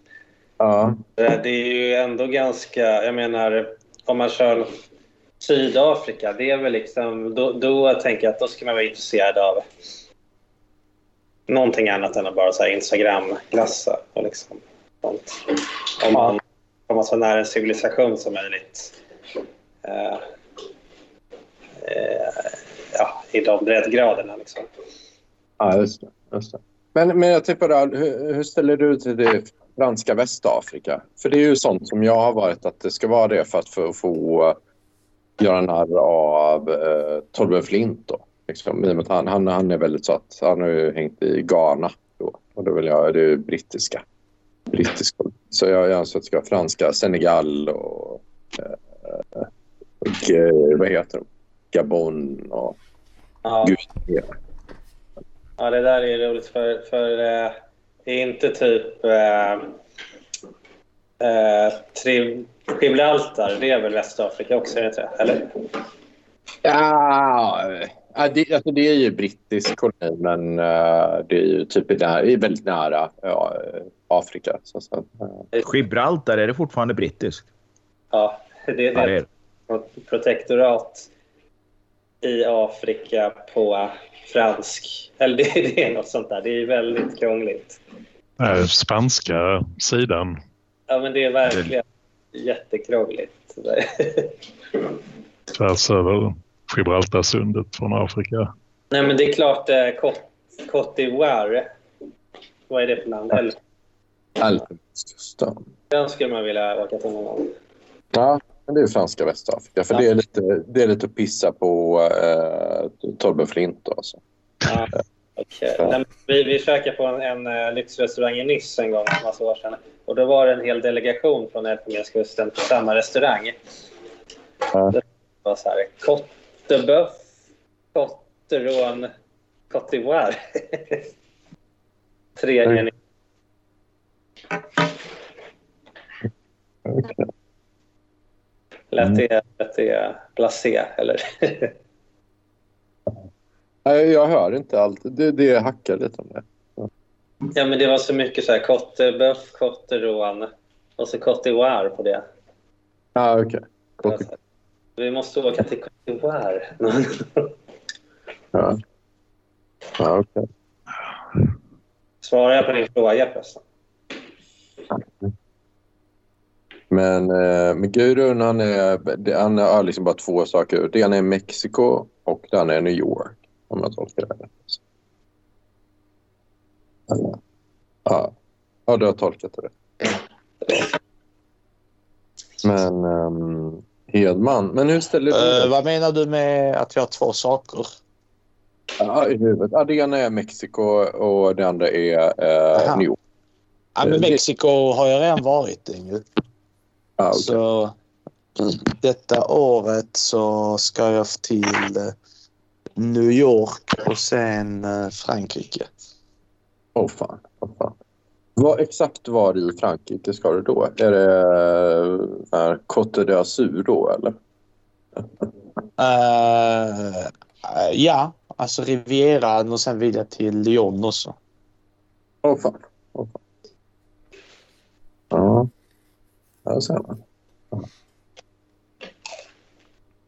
Ja, Eh, Det är ju ändå ganska, jag menar, om man kör Sydafrika, det är väl liksom, då, då tänker jag att då ska man vara intresserad av någonting annat än att bara så här Instagram-glassa och liksom sånt. Om man kommer så nära en civilisation som möjligt. Eh, eh, ja, i de breddgraderna liksom. ja just det. Just det. Men, men jag tänker bara, hur, hur ställer du till det franska Västafrika? För det är ju sånt som jag har varit att det ska vara det för att få, få eh, göra narr av uh, Torben Flint då. Liksom, han, han, han är väldigt så att han har ju hängt i Ghana då. Och då vill jag, det är brittiska. brittiska. Så jag, jag anser att det ska vara franska, Senegal och, eh, och eh, vad heter de? Gabon och Ja. Gud. Ja, det där är roligt för, för eh, det är inte typ eh, eh, Gibraltar, det är väl Västafrika också, är det inte? Eller? Ja, ja, det, alltså det är ju brittisk koloni men eh, det är ju typ nära, väldigt nära ja, Afrika. Så, så, eh. Gibraltar, är det fortfarande brittiskt? Ja, det, det Ja, det är är det. ett protektorat i Afrika på fransk. Eller det, det är något sånt där. Det är väldigt krångligt. Eh, Spanska sidan. Ja, men det är verkligen jättekrångligt. Tvärs över Gibraltarsundet från Afrika. Nej, men det är klart eh, Côte d'Ivoire. Vad är det för land? Elfenbenskusten. Den skulle man vilja åka till någon gång. Ja, men det är franska Västafrika. För Ja. det, är lite, det är lite att pissa på eh, Tobbe Flint. Alltså. Ja, men Vi, vi käkade på en, en uh, lyxrestaurang i Nice en gång för massa år sedan. Och då var det en hel delegation från Elfenbenskusten på samma restaurang. Ja. Det var så här, Cottebœuf, Cotteron, Cote d'Ivoire. Tredje Mm. Lät det, lät det blasé, eller? Nej, jag hör inte allt. Det, det hackar lite om det. Ja, men det var så mycket så här Cottebœuf, Cotteron och så d'Ivoire på det. Ja, okej. Vi måste åka till d'Ivoire. Ja. Ja, okej. Svarar jag på din fråga förresten? Men, eh, men Gurun, han, är, han har liksom bara två saker. Det ena är Mexiko och det andra är New York. Om jag tolkar det rätt. Ja. Ja. du har tolkat det rätt. Men um, Hedman, men hur ställer du dig? vad menar du med att jag har två saker? Ja, i huvudet. Ja, det ena är Mexiko och det andra är Aha. New York. Ja, men Eh, Mexiko har jag redan varit i ju. Ja, okej. Så detta året så ska jag till eh, New York och sen eh, Frankrike. Åh fan. Åh, fan. Vad exakt var i Frankrike ska du då? Är det Côte d'Azur då eller? Eh, ja, alltså Rivieran och sen jag till Lyon också. Åh. Åh, fan. Ja. Ja, ser man.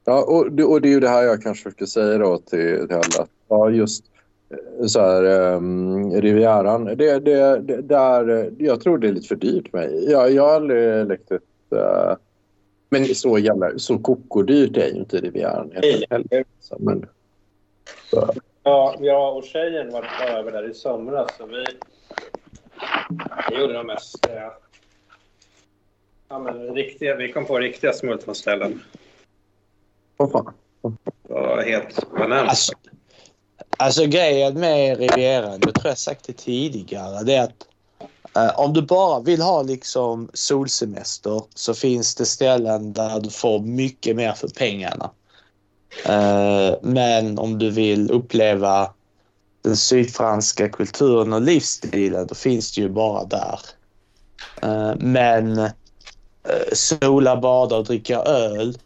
Ja, och det, och det är ju det här jag kanske försöker säga då till, till alla. Ja, just eh, så här, um, Rivieran. Det, det, det, där, jag tror det är lite för dyrt för mig. Jag, jag har aldrig läckt ett... eh, men så jävla... Så kokodyrt är ju inte Rivieran. Nej. heller. Så, Men, så, Ja, jag och tjejen var över där i somras. Så vi, vi gjorde de mest... Eh, ja, men riktiga, vi kom på riktiga smultronställen. vad fan. Det var helt bananas. Alltså, alltså grejen med Rivieran, det tror jag sagt det tidigare, det är att eh, om du bara vill ha liksom solsemester så finns det ställen där du får mycket mer för pengarna. Eh, men om du vill uppleva den sydfranska kulturen och livsstilen då finns det ju bara där. Eh, men sola, bada och dricka öl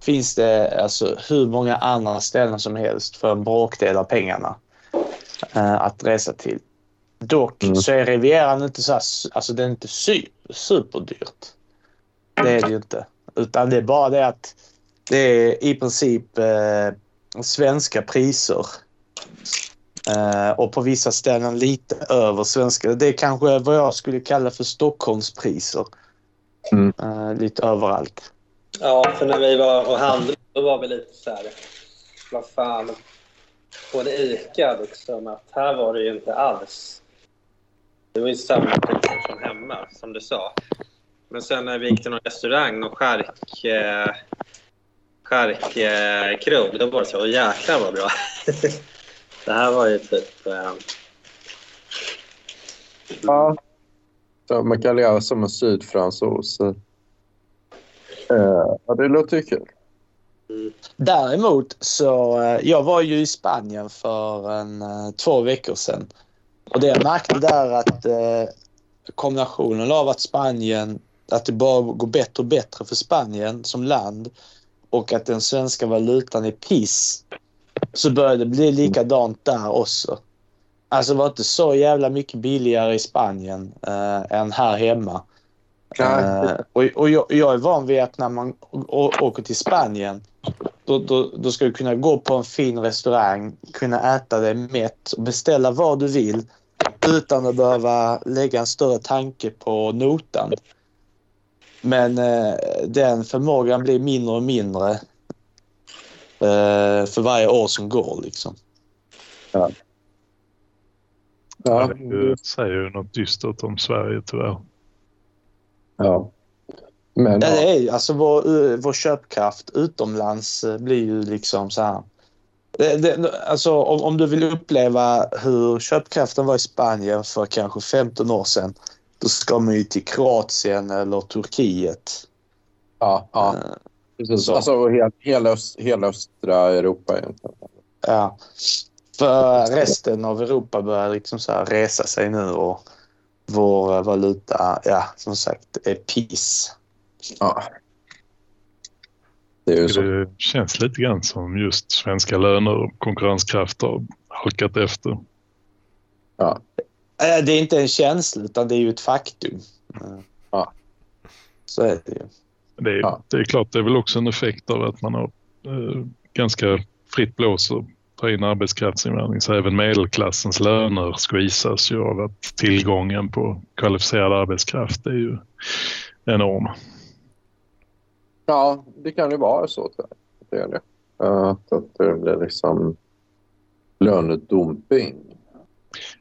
finns det alltså hur många andra ställen som helst för en bråkdel av pengarna eh, att resa till. Dock Mm. så är Rivieran inte så här, alltså det är inte super, superdyrt. Det är det ju inte. Utan det är bara det att det är i princip eh, svenska priser. Eh, och på vissa ställen lite över svenska. Det är kanske vad jag skulle kalla för Stockholmspriser. Mm. Eh, lite överallt. Ja, för när vi var och handlade då var vi lite så här... Vad fan. På en ICA liksom. Att här var det ju inte alls. Det var ju samma priser som hemma, som du sa. Men sen när vi gick till någon restaurang, någon skärk... Eh, skärkkrog, då var det så, åh jäklar vad bra. det här var ju typ... Eh, Ja. Man kan leva som en sydfransos. Eh, ja, det låter ju kul. Däremot så, eh, jag var ju i Spanien för en, eh, två veckor sedan. Och det jag märkte där att eh, kombinationen av att Spanien, att det bara går bättre och bättre för Spanien som land och att den svenska valutan är piss. Så började det bli likadant där också. Alltså det var inte så jävla mycket billigare i Spanien eh, än här hemma. Eh, och och jag, jag är van vid att när man åker till Spanien då, då, då ska du kunna gå på en fin restaurang, kunna äta dig mätt och beställa vad du vill utan att behöva lägga en större tanke på notan. Men eh, den förmågan blir mindre och mindre eh, för varje år som går. Liksom. Ja. Ja, det säger ju något dystert om Sverige tyvärr. Ja. Men Ja, det ja, är ju, alltså vår, eh, vår köpkraft utomlands eh, blir ju liksom så här. Det, det, alltså om, om du vill uppleva hur köpkraften var i Spanien för kanske 15 år sedan. Då ska man ju till Kroatien eller Turkiet. ja, ja. Eh, Precis. Så. Alltså hela, hela, öst, hela östra Europa egentligen. Ja. För resten av Europa börjar liksom så här resa sig nu och vår valuta, ja som sagt, är piss. Ja. Det är så. Det känns lite grann som just svenska löner och konkurrenskraft har halkat efter. Ja. Eh, Det är inte en känsla utan det är ju ett faktum. Eh, Ja. Så är det ju. Det är, Ja. det är klart, det är väl också en effekt av att man har eh, ganska fritt blås och tar in arbetskraftsinvandring. Så även medelklassens löner squeezas ju av att tillgången på kvalificerad arbetskraft är ju enorm. Ja, det kan ju vara så. Det är det. Att, att det blir liksom lönedumping.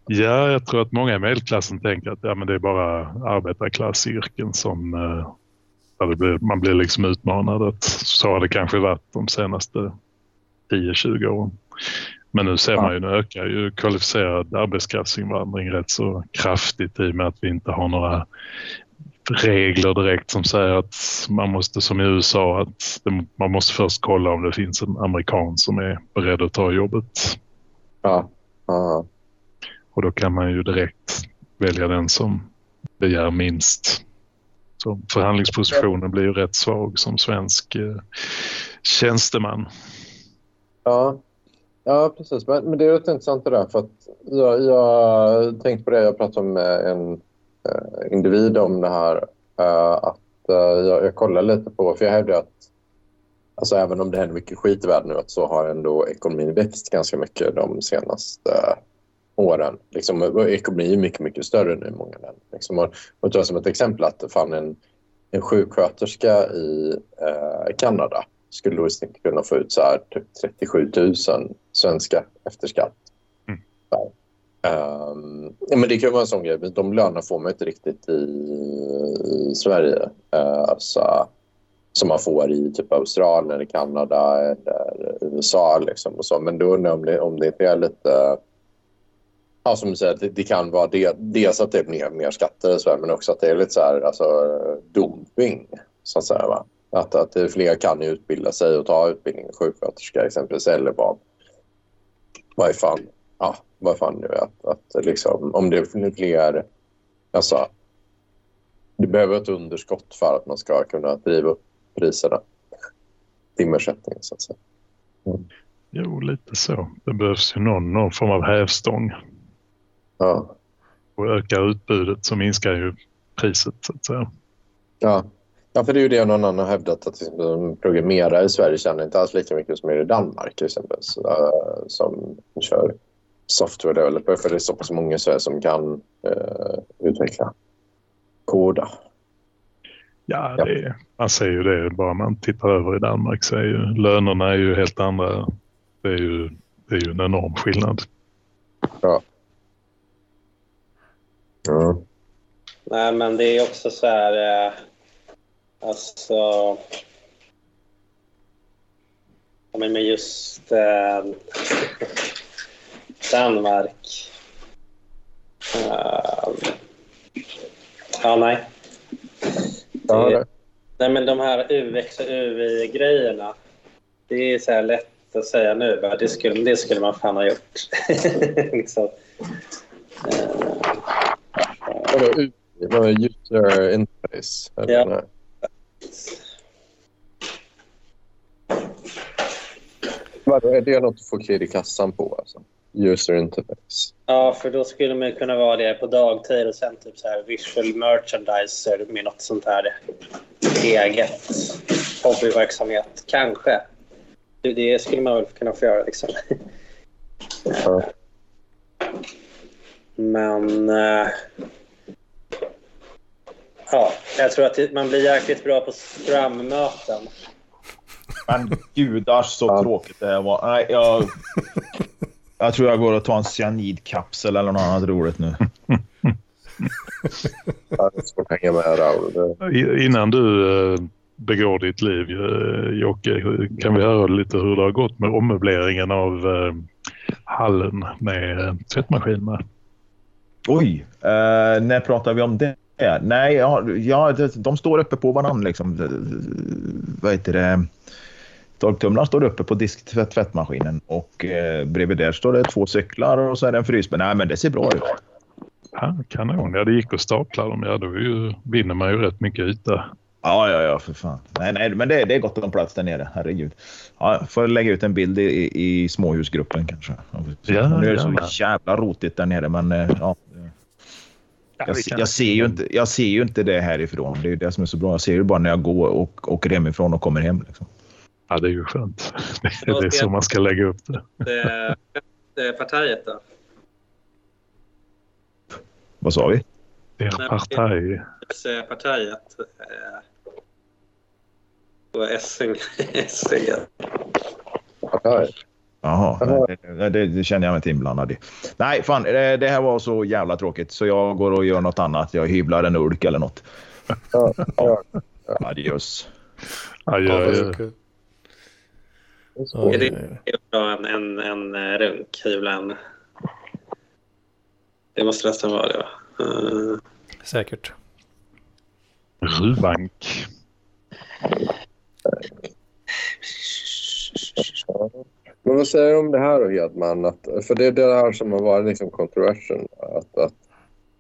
Ja, jag tror att många i medelklassen tänker att ja, men det är bara arbetarklassyrken som eh, blir, man blir liksom utmanad. Att så har det kanske varit de senaste 10-20 åren. Men nu ser man ju, nu ökar ju kvalificerad arbetskraftsinvandring rätt så kraftigt i och med att vi inte har några regler direkt som säger att man måste, som i USA, att man måste först kolla om det finns en amerikan som är beredd att ta jobbet. Ja. Ja. Och då kan man ju direkt välja den som begär minst. Så förhandlingspositionen blir ju rätt svag som svensk eh, tjänsteman. Ja, ja precis. Men, men det är rätt intressant det där. För att jag, jag tänkte på det, jag pratade med en eh, individ om det här. eh, att eh, jag, jag kollar lite på, för jag hävdar att alltså, även om det händer mycket skit i världen nu att så har ändå ekonomin växt ganska mycket de senaste åren. Liksom, ekonomin är mycket, mycket större nu i många länder. Liksom, och, och ta som ett exempel att fan en, en sjuksköterska i eh, Kanada skulle då i snitt kunna få ut så här typ 37 000 svenska efter skatt. Mm. Så ja, men det kan vara en sån grej. De lönerna får man inte riktigt i, i Sverige. Uh, alltså, som man får i typ Australien, eller Kanada eller USA. Liksom, och så. Men då undrar jag om det, om det inte är lite... Ja, som du säger, det, det kan vara det, dels att det är mer, mer skatter i Sverige men också att det är lite så här, alltså, dumping. Så att säga, va? Att, att fler kan utbilda sig och ta utbildning som sjuksköterska exempelvis eller vad, vad är fan, ja, vad fan nu. Att, att liksom, om det är fler, alltså, det behöver ett underskott för att man ska kunna driva upp priserna. Timersättningen så att säga. Jo, lite så. Det behövs ju någon, någon form av hävstång. Ja. Och ökar utbudet så minskar ju priset så att säga. Ja. Ja, för det är ju det någon annan har hävdat att liksom, programmerare i Sverige tjänar inte alls lika mycket som i Danmark till exempel. Så, eh, som kör software developer för det är så pass många i Sverige som kan eh, utveckla koda. Ja, Ja. det är, man ser ju det bara man tittar över i Danmark så är ju lönerna är ju helt andra. Det är ju, det är ju en enorm skillnad. Ja. Ja. Nej, men det är också så här... Eh, alltså... Ja, men med just eh, Danmark. Eh, ja, nej. Ja, Det- Nej, men de här UX och UI-grejerna. Det är så här lätt att säga nu. va? Det skulle, det skulle man fan ha gjort. liksom. Eh, Vadå, user interface? Ja. Vadå, är det något att få klirr i kassan på? Alltså? User interface? Ja, för då skulle man kunna vara det på dagtid och sen typ så här visual merchandiser med något sånt här eget hobbyverksamhet. Kanske. Det- skulle man väl kunna få göra liksom. Ja. Men... eh, ja, jag tror att man blir jäkligt bra på Scrum-möten. Men gudars så Ja. tråkigt det här var. Nej, jag, jag tror jag går och tar en cyanidkapsel eller något annat roligt nu. Med Innan du eh, begår ditt liv, eh, Jocke, kan vi höra lite hur det har gått med ommöbleringen av eh, hallen med eh, tvättmaskinerna? Oj, eh, när pratar vi om det? Nej, ja, ja, de står uppe på varandra. Liksom. Vad heter det? Torktumlaren står uppe på disktvättmaskinen och eh, bredvid där står det två cyklar och så är det en frys. Men nej, men det ser bra ut. Ja, kanon, ja det gick att stapla dem. Ja, då ju, vinner man ju rätt mycket yta. Ja, ja, ja, för fan. Nej, nej, men det, det är gott om plats där nere. Herregud. Ja, jag får lägga ut en bild i, i, småhusgruppen kanske. Ja, nu är det så jävla rotigt där nere, men eh, ja. Ja, Jag, jag, ser ju inte, jag ser ju inte det härifrån. Det är ju det som är så bra. Jag ser ju bara när jag går och åker hemifrån och kommer hem. Liksom. Ja, det är ju skönt. Det är, det är så man ska lägga upp det. Det, det partiet då? Vad sa vi? Det är partaj. Partiet. Eh, och Essing. Jaha, det, det, det känner jag mig inte inblandad i. Nej, fan, det, det här var så jävla tråkigt så jag går och gör något annat. Jag hyvlar en ulk eller något. ja, ja. Adios. Adjö, Ja, det adjö. är det Ja, bra en, en, en eh, runk? Hyvla en... Det måste nästan vara det va? Eh, Säkert. Rubank. Men vad säger du om det här då, Hedman? Att, för det är det här som har varit liksom controversial. Att, att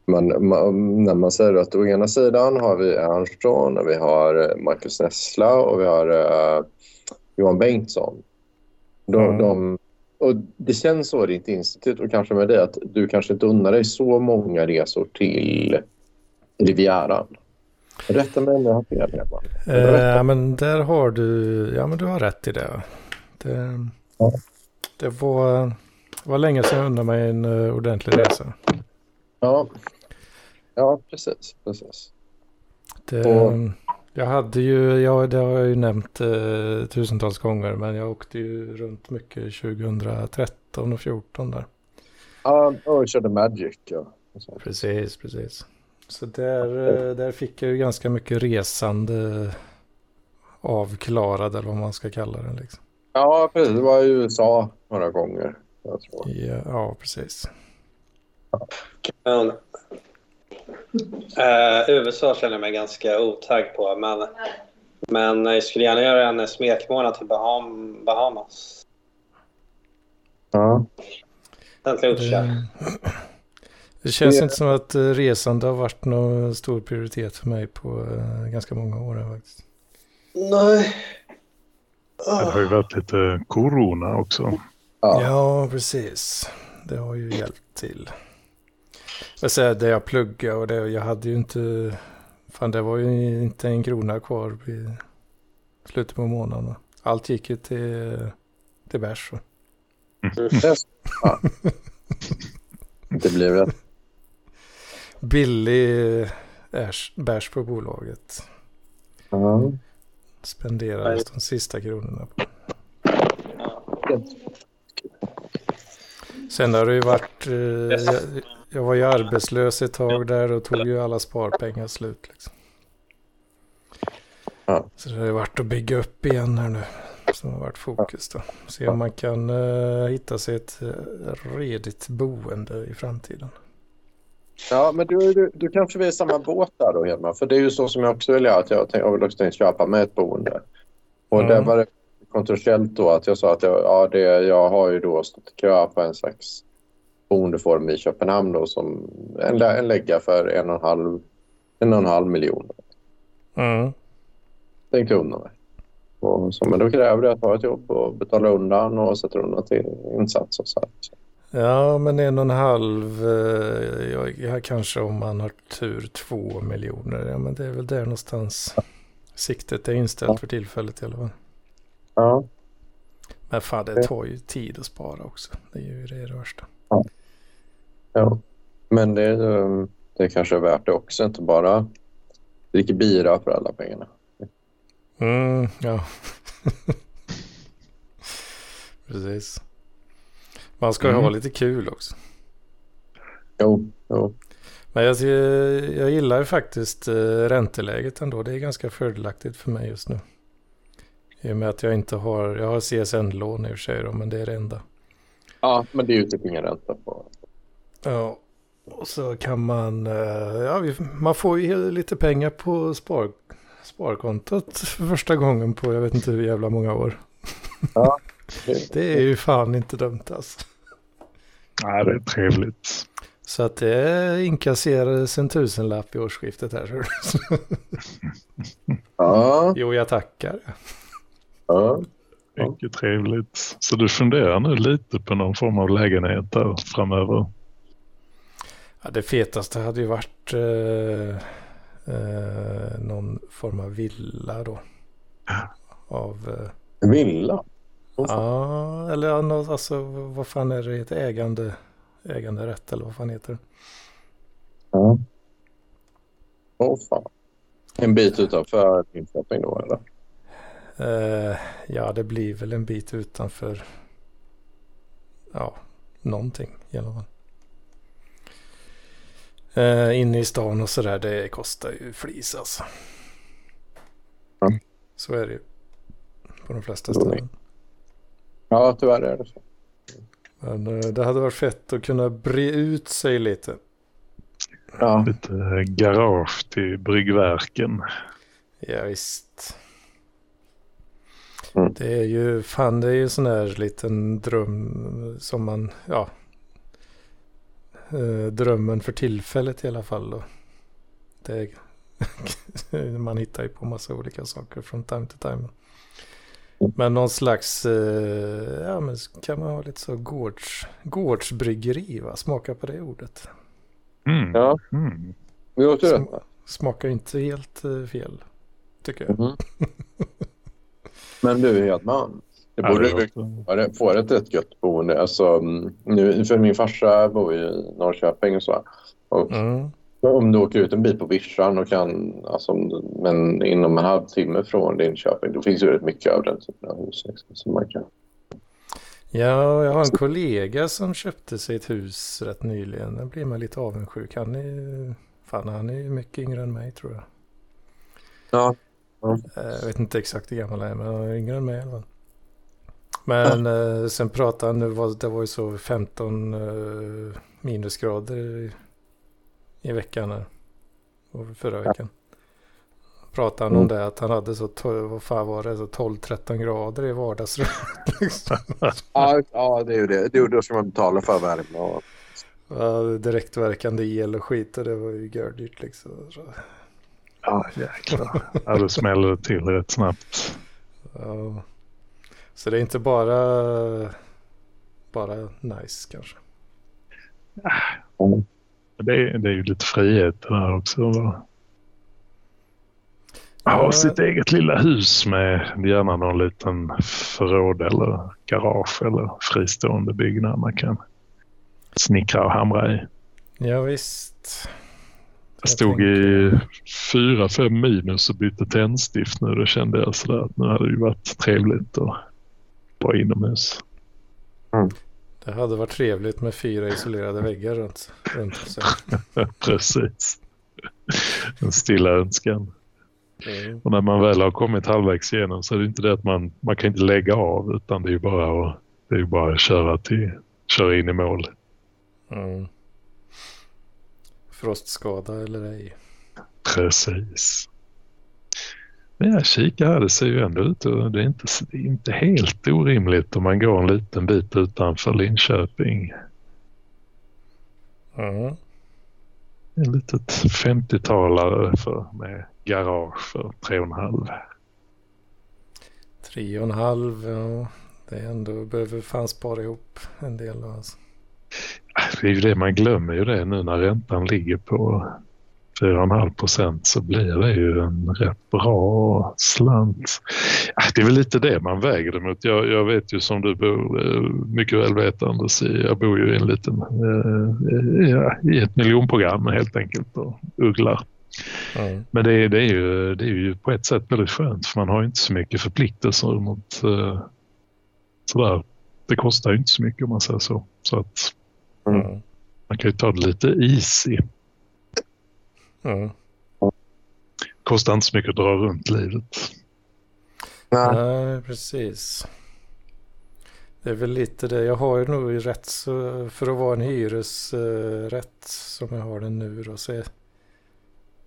man, man, när man säger att å ena sidan har vi Ernström, och vi har eh, Marcus Nessla och vi har eh, Johan Bengtsson. De, Mm. de, och det känns så i ditt institut och kanske med det att du kanske inte unnar dig så många resor till Rivieran. Rätta mig om jag har fel, Hedman. Eh, men där har du, ja men du har rätt i det. Det. Det var, var länge sedan jag undrade mig en eh, ordentlig resa. Ja, ja precis. precis. Det, Och- jag hade ju, ja, det har jag ju nämnt eh, tusentals gånger, men jag åkte ju runt mycket 2013 och 2014 där. Ja, och körde Magic. Ja. Precis, precis. Så där, eh, där fick jag ju ganska mycket resande avklarad eller vad man ska kalla det. Liksom. Ja, precis. Det var i USA några gånger. Jag tror. Ja, ja, precis. Men, eh, USA känner jag mig ganska otagg på. Men, men jag skulle gärna göra en smekmånad till Baham, Bahamas. Ja. Lucia. Det, det känns inte som att eh, resande har varit någon stor prioritet för mig på eh, ganska många år. Faktiskt. Nej. Det har ju varit lite corona också. Ja. Ja, precis. Det har ju hjälpt till. Jag säger det jag pluggade och det, jag hade ju inte... Fan, det var ju inte en krona kvar i slutet på månaden. Allt gick ju till, till bärs. Ja. Det blir rätt. Billig ärs- bärs på bolaget. Ja. Spenderades de sista kronorna på. Sen har det ju varit... Eh, jag, jag var ju arbetslös ett tag där och tog ju alla sparpengar slut. Liksom. Så det har ju varit att bygga upp igen här nu. Som har varit fokus då. Se om man kan eh, hitta sig ett eh, redigt boende i framtiden. Ja, men du, du, du kanske vill i samma båt där då, Hedman. För det är ju så som jag också vill göra. Att jag, jag vill också köpa med ett boende. Och Mm. det var det kontroversiellt då att jag sa att jag, ja, det, jag har ju då stått i kö på en slags boendeform i Köpenhamn då som en, en lägga för en och en halv, en och en halv miljon. Mm. Tänkte undan mig. Och så, men då kräver det att ha ett jobb och betala undan och sätta undan till insats och så här. Ja, men en och en halv, eh, ja, ja, kanske om man har tur två miljoner. Ja, men det är väl där någonstans siktet är inställt för tillfället i alla fall. Ja. Men fan, det tar ju tid att spara också. Det är ju det, värsta. Ja. Men det, eh, det kanske är värt det också. Inte bara dricka bira för alla pengarna. Mm, ja. Precis. Man ska ju Mm. ha lite kul också. Jo, jo. Men jag, jag gillar ju faktiskt eh, ränteläget ändå. Det är ganska fördelaktigt för mig just nu. I och med att jag inte har, jag har CSN-lån i och för sig då, men det är det enda. Ja, men det är ju typ ingen ränta på. Ja, och så kan man, eh, ja, vi- man får ju lite pengar på spar, sparkontot för första gången på jag vet inte hur jävla många år. Ja. Det är ju fan inte dumt alltså. Nej, det är trevligt. Så att det inkasserades en tusenlapp i årsskiftet här. Ja, jo, jag tackar. ja. Mycket trevligt. Så du funderar nu lite på någon form av lägenhet där framöver? Ja, det fetaste hade ju varit eh, eh, någon form av villa då. Av, eh, Villa. Ja, eller alltså vad fan är det, ett ägande, äganderätt eller vad fan heter det? Ja. Åh fan. En bit utanför Linköping då eller? Eh, ja, det blir väl en bit utanför, ja, någonting i alla fall. Eh, inne i stan och sådär, det kostar ju flis alltså. Ja. Så är det ju. På de flesta Jo. ställen. Ja, tyvärr är det så. Men eh, det hade varit fett att kunna bre ut sig lite. Ja. Lite eh, garage till bryggverken. Ja, visst. Mm. Det är ju fan det är ju sån här liten dröm som man, ja. eh, Drömmen för tillfället i alla fall då. Det är, man hittar ju på massa olika saker från time to time. Men någon slags, eh, ja men kan man ha lite så gårds, gårdsbryggeri va? Smaka på det ordet. Mm. Ja, Mm. det låter Som- rätt. va? Smakar inte helt eh, fel. Tycker jag. Mhm. Men du Hedman, det borde det Ja, det får ett rätt gött boende. Alltså, mm, nu, för min farsa bor ju i Norrköping och så. Och Mm. Om du åker ut en bit på vischan och kan, alltså, men inom en halvtimme från Linköping, då finns ju rätt mycket av den typen av hus. Liksom, som man kan. Ja, jag har en kollega som köpte sig ett hus rätt nyligen. Där blir man lite avundsjuk. Han är fan han är ju mycket yngre än mig tror jag. Ja. Eh, Jag vet inte exakt hur gammal han är, men han är yngre än mig i alla fall. Men eh, sen pratade han, nu var, det var ju så 15 eh, minusgrader i, veckan här. Och förra veckan. Pratade han om det att han hade så, vad fan var det, så 12-13 grader i vardagsrummet. liksom. Ja, ja, det är ju det. det är, ju- då ska man betala för värme. Och... Ja, direktverkande el och skit och det var ju gördyrt liksom. Så, Ja, jäklar. Ja, då smäller det till rätt snabbt. ja. så det är inte bara, bara nice kanske. Det är, det är ju lite frihet det där också. va? Ha Ja. sitt eget lilla hus med gärna någon liten förråd eller garage eller fristående byggnad man kan snickra och hamra i. Ja, visst. Jag stod i fyra, fem minus och bytte tändstift nu. Då kände jag sådär att nu hade det ju varit trevligt att vara inomhus. Det hade varit trevligt med fyra isolerade väggar runt, runt sig. Precis. En stilla önskan. Mm. Och när man väl har kommit halvvägs igenom så är det inte det att man, man kan inte lägga av utan det är ju bara att, det är bara att köra, till, köra in i mål. Mm. Frostskada eller ej. Precis. Men jag kikar här, det ser ju ändå ut och det är inte, det är inte helt orimligt om man går en liten bit utanför Linköping. Mm. En litet 50-talare för, med garage för 3,5. Tre och en halv, ja. Det är ändå, behöver fan spara ihop en del. Alltså. Det är ju det man glömmer ju det nu när räntan ligger på 4,5 procent så blir det ju en rätt bra slant. Ah, Det är väl lite det man väger det mot. Jag, jag vet ju som du bor eh, mycket väl vet Anders, jag bor ju i en liten, eh, i ett miljonprogram helt enkelt och ugglar. Mm. Men det, är- det, är ju, det är ju på ett sätt väldigt skönt för man har inte så mycket förpliktelser mot eh, sådär. Det kostar ju inte så mycket om man säger så. Så att Mm. man kan ju ta det lite easy. Kostar inte så mycket att dra runt livet. Nej. Nej, precis. Det är väl lite det. Jag har ju nog rätt så för att vara en hyresrätt som jag har den nu då. Så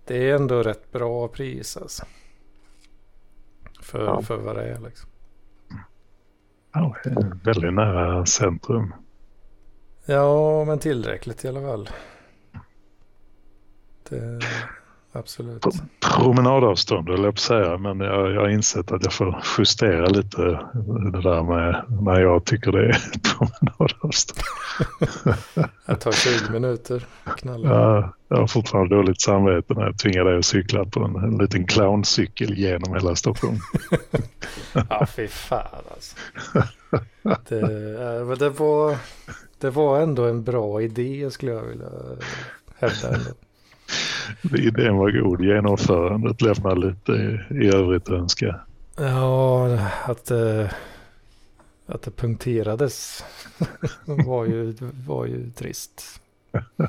det är ändå rätt bra pris alltså. För, Ja. för vad det är liksom. Ja, det är väldigt nära centrum. Ja, men tillräckligt i alla fall. Det, absolut. Promenadavstånd höll jag på att säga, men jag, jag har insett att jag får justera lite det där med när jag tycker det är promenadavstånd. Det tar 20 minuter. Knalla. Jag, jag har fortfarande dåligt samvete när jag tvingar dig att cykla på en, en liten clowncykel genom hela Stockholm. Ja, fy fan alltså. Det, men det, var, det var ändå en bra idé skulle jag vilja hävda ändå. Idén var god, genomförandet lämnar lite i, övrigt önska. Ja, att, eh, att det punkterades var ju, var ju trist. Kan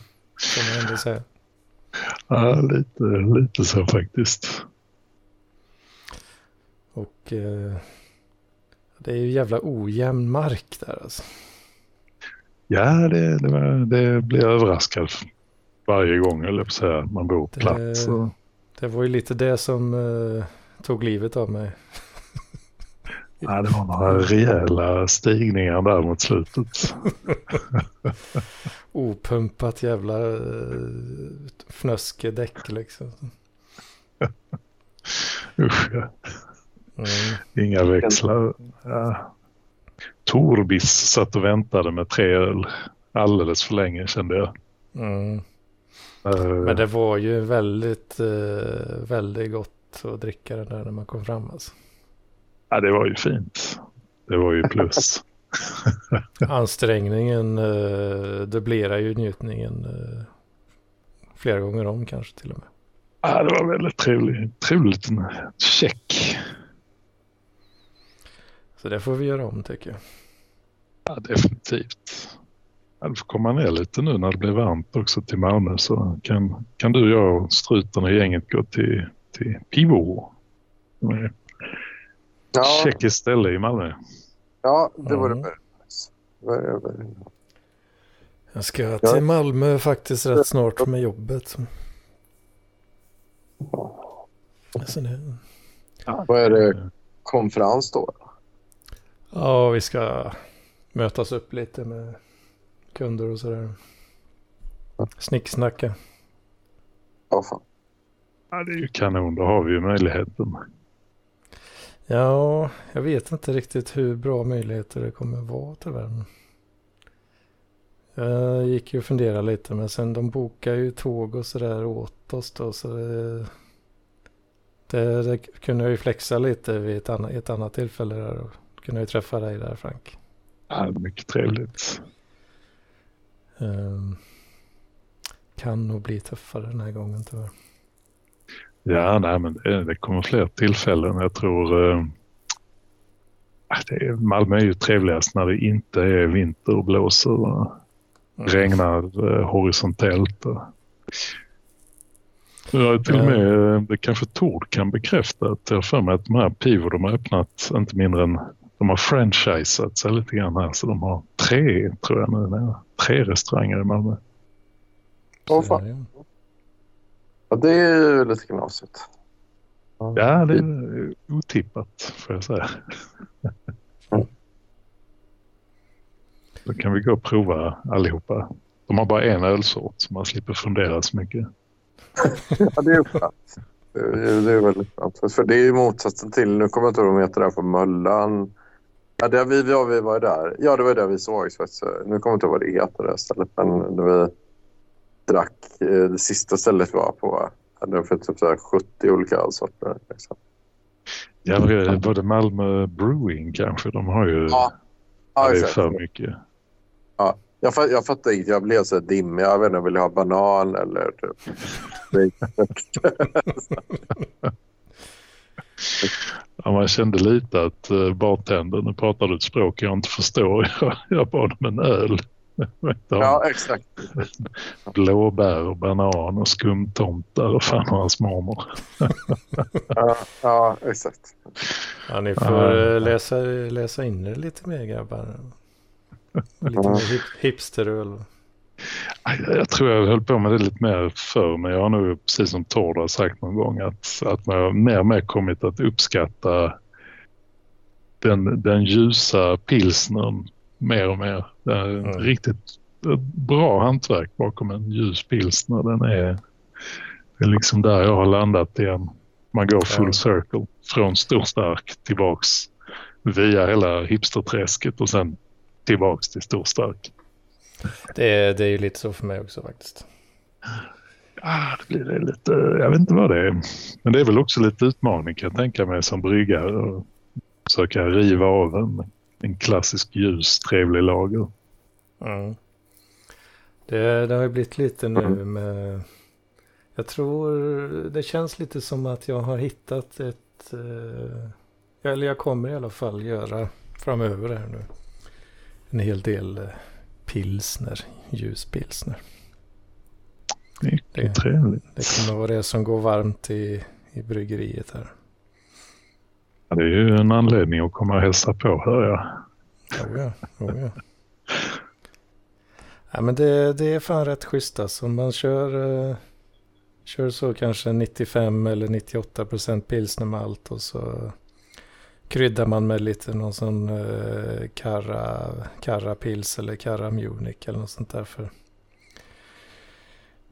man ändå säga. Ja, lite, lite så faktiskt. Och eh, det är ju jävla ojämn mark där alltså. Ja, det, det, det blir överraskad varje gång, eller på säga, man bor Det- platt. Så. Det var ju lite det som eh, tog livet av mig. Ja, det var några rejäla stigningar där mot slutet. Opumpat jävla eh, fnöskedäck liksom. Usch, ja. Mm. inga växlar. Ja. Torbis satt och väntade med tre öl alldeles för länge kände jag. Mm. Eh, Men det var ju väldigt, eh, väldigt gott att dricka den där när man kom fram alltså. ja, det var ju fint. Det var ju plus. Ansträngningen eh, dubblerar ju njutningen eh, flera gånger om kanske till och med. ja, det var väldigt trevligt. Trevligt. Check. Så det får vi göra om tycker jag. Ja, definitivt. Ja, du får komma ner lite nu när det blir varmt också till Malmö så kan, kan du, jag och struten och gänget gå till, till Pivo. Ja, Tjeckiskt ställe i Malmö. ja, det vore Mm. väldigt. Jag ska till Malmö faktiskt rätt snart med jobbet. Så det, Vad är det? Konferens då? ja, vi ska mötas upp lite med kunder och sådär. Snicksnacka. Ja, fan. Ja, det är ju kanon, då har vi ju möjligheten. Ja, jag vet inte riktigt hur bra möjligheter det kommer vara tyvärr. Jag gick ju och funderade lite men sen de bokar ju tåg och sådär åt oss då så det, det, det kunde jag ju flexa lite vid ett annat, ett annat tillfälle där och kunde jag ju träffa dig där Frank. Ja, mycket trevligt. Ehm, kan nog bli tuffare den här gången tyvärr. Ja, nej, men det, det kommer fler tillfällen. Jag tror... Eh, det Malmö är ju trevligast när det inte är vinter och blåser och Mm. regnar eh, horisontellt. Har till och Ja. med, eh, det kanske Tord kan bekräfta, att jag har för mig att de här Pivo de har öppnat inte mindre än, de har franchisat sig lite grann här. Så de har tre, tror jag nu, nej, tre restauranger i Malmö. Åh, fan. Ja, det är ju lite knasigt. Ja, det är otippat får jag säga. Då kan vi gå och prova allihopa. De har bara en ölsort så man slipper fundera så mycket. Ja, det är ju skönt. Det är, det är väldigt skönt. För- För det är ju motsatsen till, nu kommer jag inte ihåg vad de heter där på Möllan. Ja, där vi, vi, vi var där. Ja, det var där vi sågs faktiskt. Nu kommer jag inte ihåg vad det heter det stället. Men när vi drack eh, det sista stället vi var på. Hade de för typ så här 70 olika ölsorter. Liksom. Ja, det är både Malmö Brewing kanske. De har ju Ja, Ja, det är för mycket. Jag, fatt, jag fattar inte. Jag blev så dimmig. Jag vet inte, vill jag ha banan eller typ... Ja, man kände lite att uh, bartendern, du ett språk jag inte förstår. Jag, jag bad om en öl. Ja, exakt. Blåbär och banan och skumtomtar och fan och hans mormor. Ja, ja exakt. Ja, ni får eh, läsa, läsa in det lite mer grabbar. Lite mer hip, hipsteröl. Jag, tror jag höll på med det lite mer förr men jag har nog precis som Tord har sagt någon gång att, att man har mer och mer kommit att uppskatta den, den ljusa pilsnern mer och mer. Det är mm. riktigt bra hantverk bakom en ljus pilsner. Den är, det är liksom där jag har landat igen. Man går full circle från storstark tillbaks via hela hipsterträsket och sen tillbaks till storstark. Det är, det är ju lite så för mig också faktiskt. Ah, det blir det lite, jag vet inte vad det är. Men det är väl också lite utmaning kan jag tänka mig som bryggare. Och försöka riva av en, en klassisk ljus trevlig lager. Mm. Det, det har ju blivit lite nu med... Jag tror det känns lite som att jag har hittat ett... Eh, eller jag kommer i alla fall göra framöver här nu. En hel del eh, pilsner, ljuspilsner. Mycket det, trevligt. Det kommer vara det som går varmt i, i bryggeriet här. Ja, det är ju en anledning att komma och hälsa på, hör jag. Oh ja, oh ja. ja men det, det är fan rätt schysst alltså. Man kör, uh, kör så kanske 95 eller 98 procent pilsner med allt och så kryddar man med lite någon sån eh, karra, karra pils eller karra munich eller något sånt där för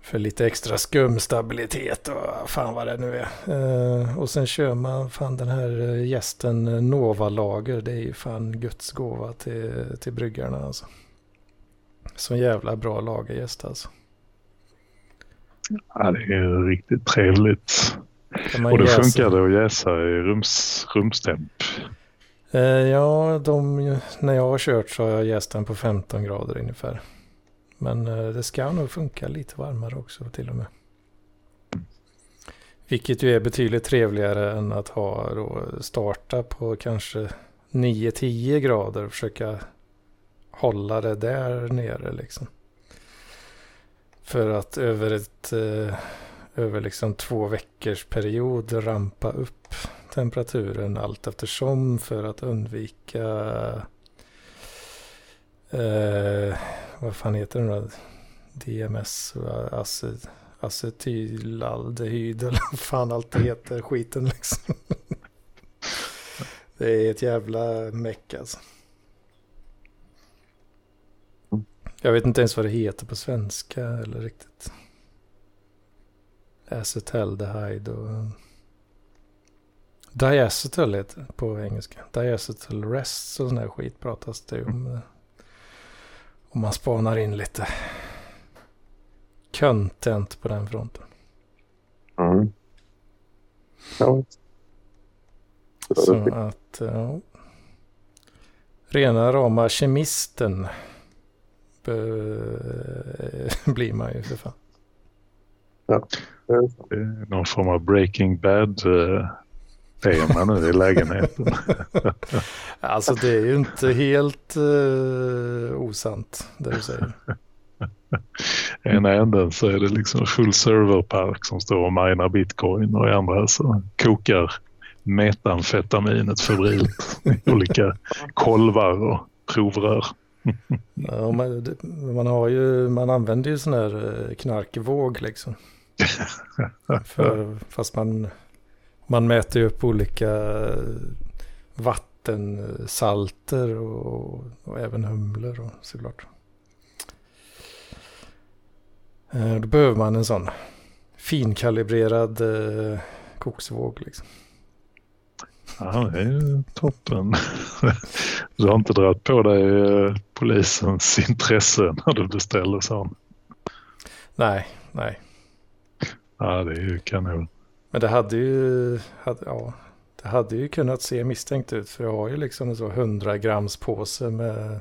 för lite extra skumstabilitet och fan vad det nu är. Eh, och sen kör man fan den här eh, gästen eh, Nova-lager. Det är ju fan Guds gåva till, till bryggarna alltså. Så jävla bra lagergäst alltså. Ja, det är riktigt trevligt. Och det funkar det att jäsa i rums, rumstemp? Uh, ja, de, när jag har kört så har jag jäst den på 15 grader ungefär. Men uh, det ska nog funka lite varmare också till och med. Vilket ju är betydligt trevligare än att ha då starta på kanske 9-10 grader och försöka hålla det där nere liksom. För att över ett uh, över liksom två veckors period rampa upp temperaturen allt eftersom för att undvika eh, vad fan heter den då? DMS, acet, acetylaldehyd eller vad fan allt det heter, skiten liksom. det är ett jävla meck alltså. Jag vet inte ens vad det heter på svenska eller riktigt. Acetaldehyde och Diacetyl heter det på engelska. Diacetyl rest och sån här skit pratas det om. Om man spanar in lite content på den fronten. Mm. Ja. Så att, ja. Rena rama kemisten blir man ju för fan. Ja. Någon form av Breaking Bad uh, tema nu i lägenheten. alltså det är ju inte helt uh, osant det du säger. ena änden så är det liksom full serverpark som står och minar bitcoin och i andra så kokar metamfetaminet febrilt i olika kolvar och provrör. ja, man, man, har ju, man använder ju sån här eh, knarkvåg liksom. För, fast man, man mäter ju upp olika vattensalter och, och även humlor och såklart. Eh, då behöver man en sån finkalibrerad eh, koksvåg liksom. Ja, det är toppen. Du har inte dragit på dig eh, polisens intresse när du beställer sån? Nej, nej. Ja, det är ju kanon. Men det hade ju, hade, ja, det hade ju kunnat se misstänkt ut. För jag har ju liksom en så 100 grams påse med,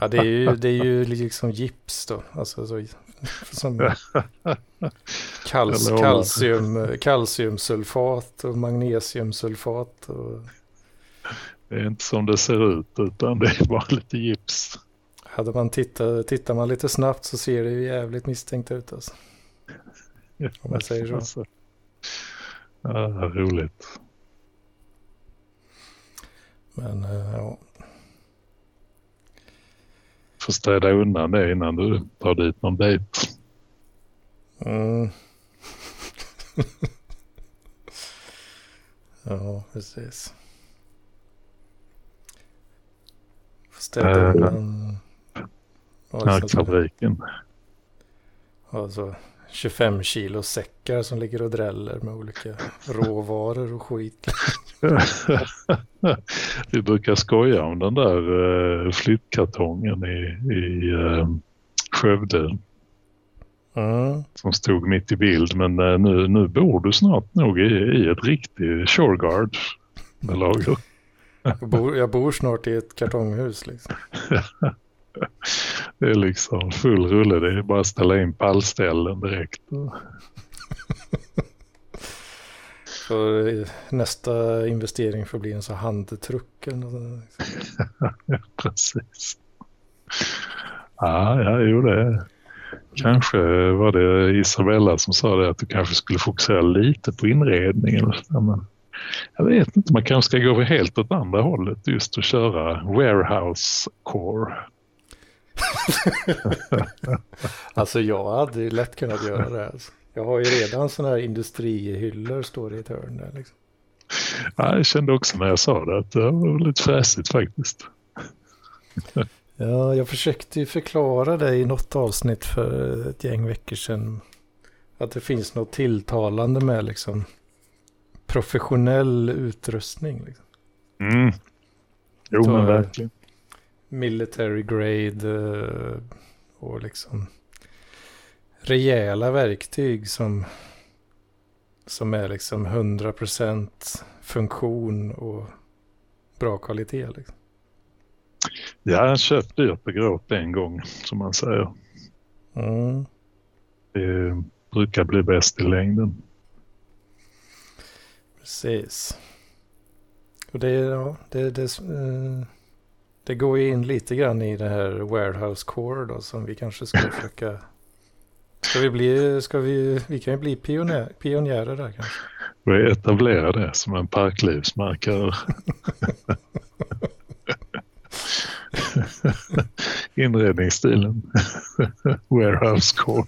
ja det är ju, det är ju liksom gips då. Alltså så, som kals, kalcium, kalciumsulfat och magnesiumsulfat. Och... Det är inte som det ser ut utan det är bara lite gips. hade man tittat, tittar man lite snabbt så ser det ju jävligt misstänkt ut alltså. Om man säger så. Alltså. Ja, roligt. Men eh, ja, Får städa undan det innan du tar dit någon dejt. Mm. ja, precis. Ställa Eh, undan. Knarkfabriken. alltså 25 kilo säckar som ligger och dräller med olika råvaror och skit. Vi brukar skoja om den där uh, flyttkartongen i, i uh, Skövde Mm. som stod mitt i bild. Men eh, nu, nu bor du snart nog i, i ett riktigt Shoreguard med lager. Jag, bor, jag bor snart i ett kartonghus liksom. Det är liksom full rulle. Det är bara att ställa in pallställen direkt. Så nästa investering får bli en sån handtruck eller något liksom. Ja, precis. Ja, ja, jo det. Kanske var det Isabella som sa det att du kanske skulle fokusera lite på inredningen. Men jag vet inte, man kanske ska gå helt åt andra hållet just och köra warehouse core. Alltså jag hade ju lätt kunnat göra det. Alltså. Jag har ju redan sådana här industrihyllor står det i ett hörn där liksom. Ja, jag kände också när jag sa det att det var lite fräsigt faktiskt. Ja, jag försökte ju förklara det i något avsnitt för ett gäng veckor sedan. Att det finns något tilltalande med liksom professionell utrustning. Liksom. Mm. Jo, Så- men verkligen. Military grade eh, och liksom rejäla verktyg som, som är liksom 100% funktion och bra kvalitet. Liksom. Jag har köpt dyrt och gråt en gång, som man säger. Mm. Det brukar bli bäst i längden. Precis. Och det, ja, det, det, eh, det går ju in lite grann i det här warehouse core då som vi kanske ska försöka. Ska vi bli, ska vi, vi kan ju bli pionjär, pionjärer där kanske. Vi etablerar det som en parklivsmarkör. Inredningsstilen. Warehouse core.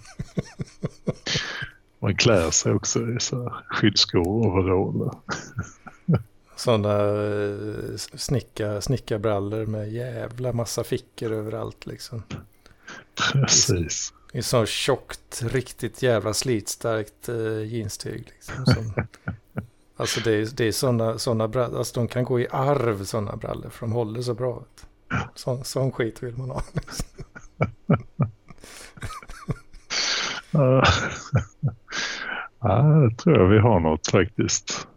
Man klär sig också i så här skyddsskor och overaller. Sådana eh, snicka, snickarbrallor med jävla massa fickor överallt liksom. Precis. I så tjockt, riktigt jävla slitstarkt uh, jeanstyg. Liksom, som, alltså det är, det är sådana såna brallor, alltså de kan gå i arv sådana brallor för de håller så bra. du. Sån, skit vill man ha. Ja, Ja, jag tror jag vi har något faktiskt.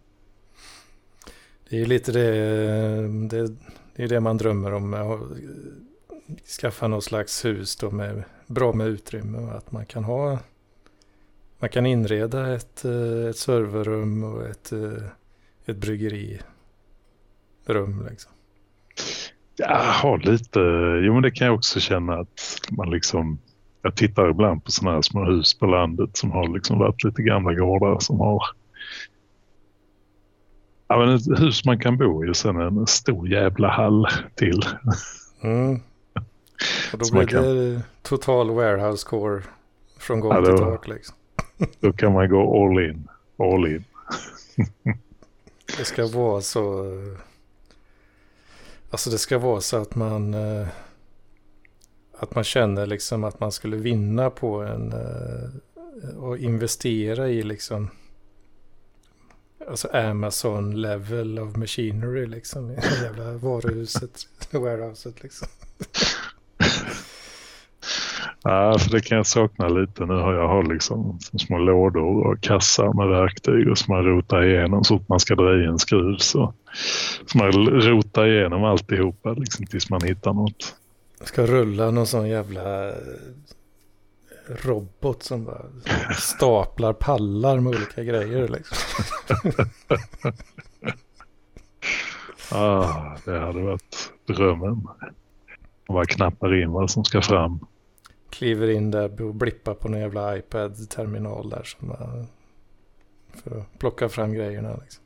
Det är ju lite det, det, det är det man drömmer om. Att skaffa något slags hus då med bra med utrymme. Att man kan ha man kan inreda ett, ett serverrum och ett, ett bryggerirum. Liksom. Ja, lite, jo men det kan jag också känna att man liksom, jag tittar ibland på sådana här små hus på landet som har liksom varit lite gamla gårdar som har ja, men ett hus man kan bo i och sen en stor jävla hall till. Mm. Och då blir det total warehouse core från golv Ja, till tak. Liksom. Då kan man gå all in. All in. Det ska vara så... Alltså det ska vara så att man... eh, Att man känner liksom att man skulle vinna på en... eh, Och investera i liksom... Alltså Amazon level of machinery liksom. I det jävla varuhuset. Warehouset liksom. Ja, för det kan jag sakna lite. Nu har jag har liksom små lådor och kassar med verktyg och som man rotar igenom så att man ska dra i en skruv. Så, så man rotar igenom alltihopa liksom, tills man hittar något. Ska rulla någon sån jävla robot som bara staplar pallar med olika grejer liksom. Ah, det hade varit drömmen. Och bara knappar in vad som ska fram. Kliver in där och blippar på någon jävla iPad-terminal där. Som, uh, för att plocka fram grejerna liksom.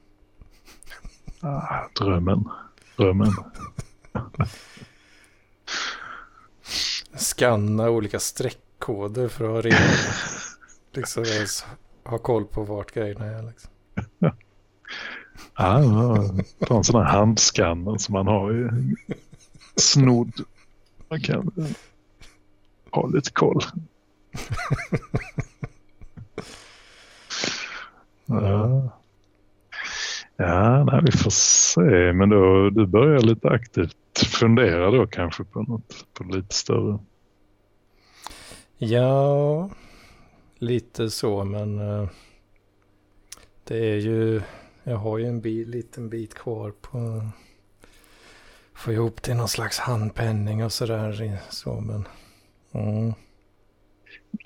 Ah, drömmen. Drömmen. Skanna olika streckkoder för att ha reda liksom, ha koll på vart grejerna är. Liksom. Ja, ta en sån här handskanner som man har snodd. Man kan ha lite koll. Ja, ja nej, vi får se. Men då, du börjar lite aktivt fundera då kanske på något på lite större. Ja, lite så men uh, det är ju, jag har ju en bit, liten bit kvar på få ihop till någon slags handpenning och sådär. Så, men, mm.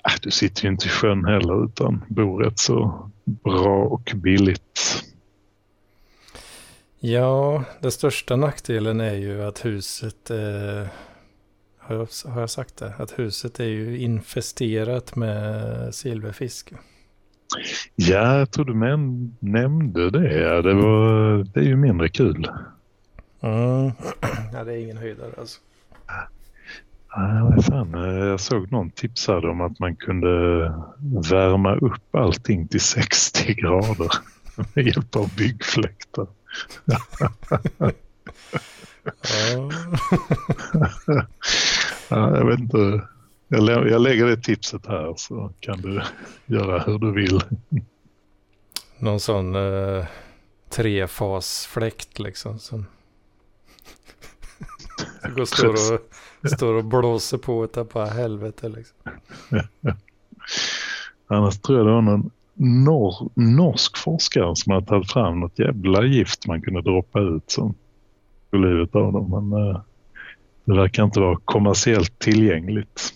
Äh, du sitter ju inte i sjön heller utan bor rätt så bra och billigt. Ja, den största nackdelen är ju att huset, eh, har, jag, har jag sagt det? Att huset är ju infesterat med silverfisk. Ja, jag tror du men, nämnde det. Det, var, det är ju mindre kul. Mm. Ja, det är ingen höjdare alltså. Nej, fan. Jag såg någon tipsade om att man kunde värma upp allting till 60 grader med hjälp av byggfläktar. ja, jag vet inte. Jag, lä jag lägger det tipset här så kan du göra hur du vill. Någon sån eh, trefasfläkt liksom. Som... går står och, står och blåser på ett bara helvete liksom. Annars tror jag det var någon nor norsk forskare som har tagit fram något jävla gift man kunde droppa ut som livet av dem. Men uh, det verkar inte vara kommersiellt tillgängligt.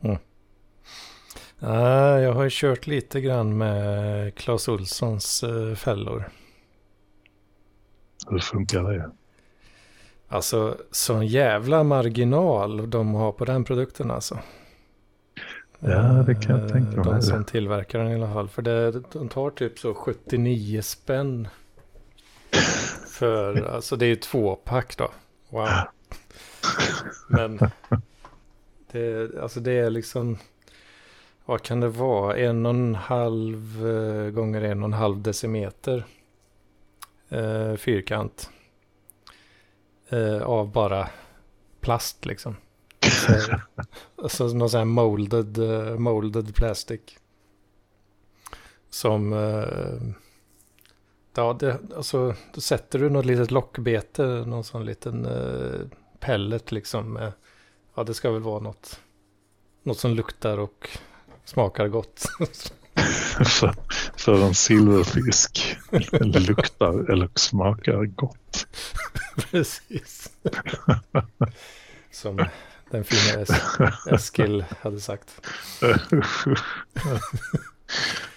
Mm. Jag har ju kört lite grann med Clas Olssons uh, fällor. Hur funkar det? Alltså sån jävla marginal de har på den produkten alltså. Ja, det kan jag tänka mig. De som tillverkar den i alla fall. För det, de tar typ så 79 spänn. För, alltså det är ju två pack då. Wow. Men det, alltså det är liksom, vad kan det vara? En och en halv eh, gånger en och en halv decimeter eh, fyrkant. Eh, av bara plast liksom. Så, alltså någon sån här molded, eh, molded plastic. Som, Eh, ja, det, alltså, då sätter du något litet lockbete, någon sån liten eh, pellet liksom. Ja, det ska väl vara något, något som luktar och smakar gott. för, för en silverfisk luktar eller smakar gott. Precis. Som den fina es Eskil hade sagt.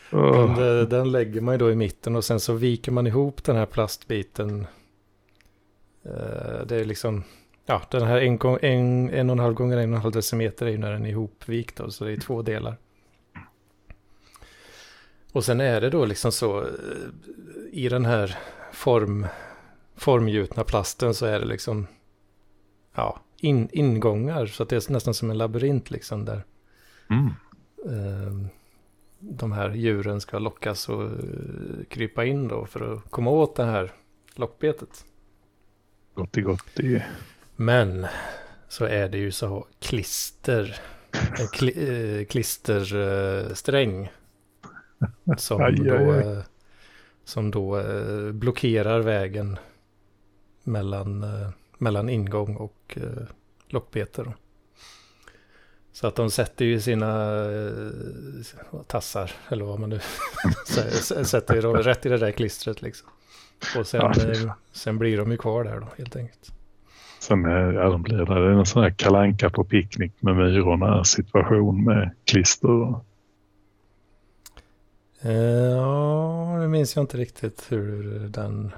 Men det, den lägger man ju då i mitten och sen så viker man ihop den här plastbiten. Det är liksom, ja den här en, en, en och en halv gånger en och en halv decimeter är ju när den är ihopvikt då, så det är två delar. Och sen är det då liksom så i den här form, formgjutna plasten så är det liksom, ja, in, ingångar. Så att det är nästan som en labyrint liksom där. Mm. Eh, de här djuren ska lockas och uh, krypa in då för att komma åt det här lockbetet. Gotti gotti. Men så är det ju så klister, en kli, eh, klistersträng. som aj, då, aj, aj. som då eh, blockerar vägen mellan eh, mellan ingång och eh, lockbete. Så att de sätter ju sina eh, tassar, eller vad man nu sätter rätt i det där klistret liksom. Och sen, eh, sen blir de ju kvar där då helt enkelt. Sen ja, de blir där. Det är en sån här kalanka på picknick med myrorna situation med klister. Ja, det minns jag inte riktigt hur den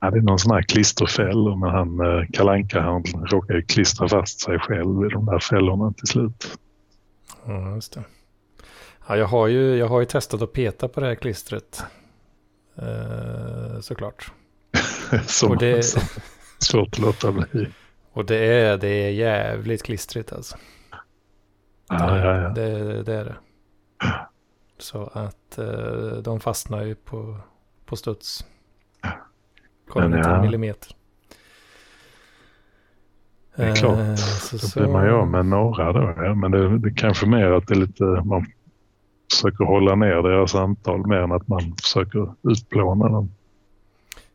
Ja, det är någon sån här klisterfäll, men han eh, Kalanka han råkar ju klistra fast sig själv i de där fällorna till slut. Ja, just det. Ja, jag, har ju, jag har ju testat att peta på det här klistret. Eh, såklart. Som, Och det- som, svårt att låta bli. Och det är, det är jävligt klistrigt alltså. Ja, ja, ja. Det, det är det. Så att eh, de fastnar ju på, på studs. Kommer inte en millimeter. Det är klart. Eh, så, så, blir man ju av med några då. Ja. Men det, det kanske mer att det är lite, man försöker hålla ner deras antal mer än att man försöker utplåna dem.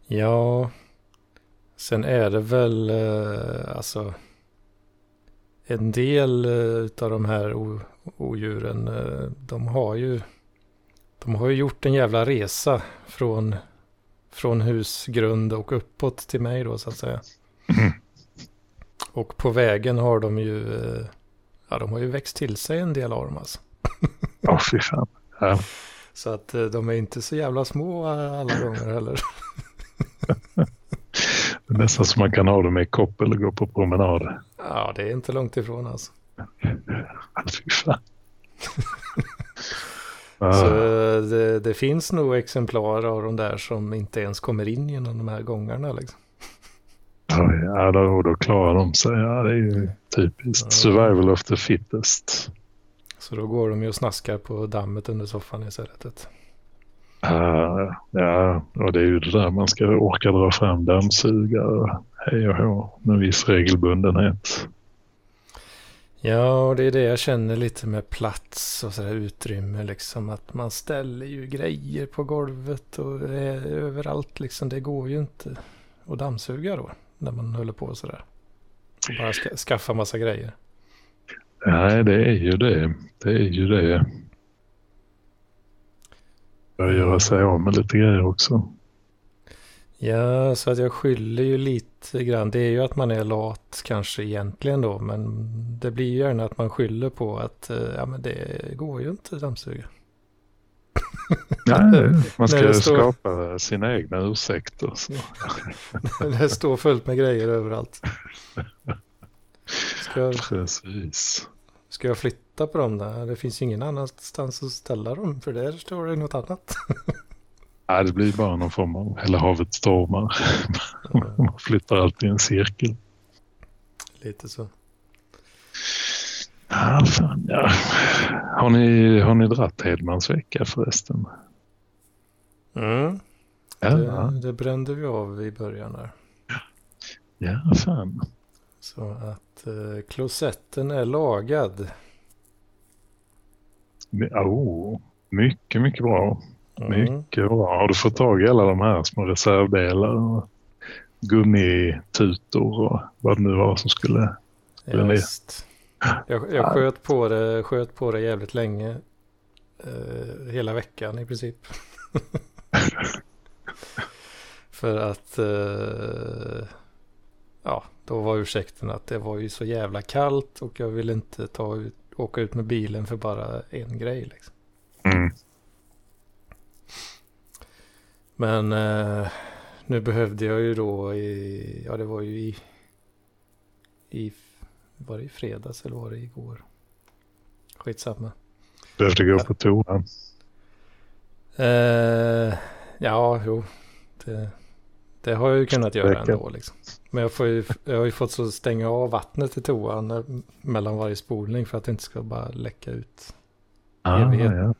Ja, sen är det väl eh, alltså en del eh, av de här o- odjuren, eh, de har ju de har ju gjort en jävla resa från, från husgrund och uppåt till mig då så att säga. Och på vägen har de ju, ja de har ju växt till sig en del av dem alltså. Ja, fy fan. Ja. Så att de är inte så jävla små alla gånger heller. Det är nästan som man kan ha dem i kopp eller gå på promenad. Ja, det är inte långt ifrån alltså. Ja, Fy fan. Så Ja, det, det finns nog exemplar av de där som inte ens kommer in genom de här gångarna. Liksom. ja, då, och då klarar de sig. Ja, det är ju typiskt. Survival of the fittest. Så då går de ju och snaskar på dammet under soffan istället. Ja, ja, och det är ju det där man ska orka dra fram dammsugare hej och hå med viss regelbundenhet. Ja, och det är det jag känner lite med plats och sådär utrymme liksom. Att man ställer ju grejer på golvet och överallt liksom. Det går ju inte att dammsuga då. När man håller på sådär. Bara ska, skaffa massa grejer. Nej, det är ju det. Det är ju det. Börja göra sig av med lite grejer också. Ja, så att jag skyller ju lite grann. Det är ju att man är lat kanske egentligen då. Men det blir ju gärna att man skyller på att eh, ja, men det går ju inte att dammsuga. Nej, man ska det står- skapa sina egna ursäkter. Så. det står fullt med grejer överallt. Ska jag, Precis. ska jag flytta på dem där? Det finns ju ingen annanstans att ställa dem. För där står det något annat. Nej, det blir bara någon form av Hela havet stormar. Man flyttar alltid i en cirkel. Lite så. Ja, fan, ja. Har, ni, har ni dratt Hedmans vecka förresten? Mm. Ja, Det, det brände vi av i början där. ja fan. Så att eh, klosetten är lagad. My- Oh, mycket, mycket bra. Mm. Mycket bra. Har du fått tag i alla de här små reservdelar och gummitutor och vad det nu var som skulle... Ja, visst. Jag, jag sköt, på det, sköt på det jävligt länge. Eh, hela veckan i princip. För att eh, ja, då var ursäkten att det var ju så jävla kallt och jag ville inte ta ut, åka ut med bilen för bara en grej. Liksom. Mm. Men eh, nu behövde jag ju då i, ja det var ju i, i, var det i fredags eller var det igår? Skitsamma. Behövde gå på toan. Eh, ja, jo. Det, det har jag ju kunnat göra Räcker. ändå liksom. Men jag, får ju, jag har ju fått så stänga av vattnet i toan mellan varje spolning för att det inte ska bara läcka ut Ah, Evighet. ja.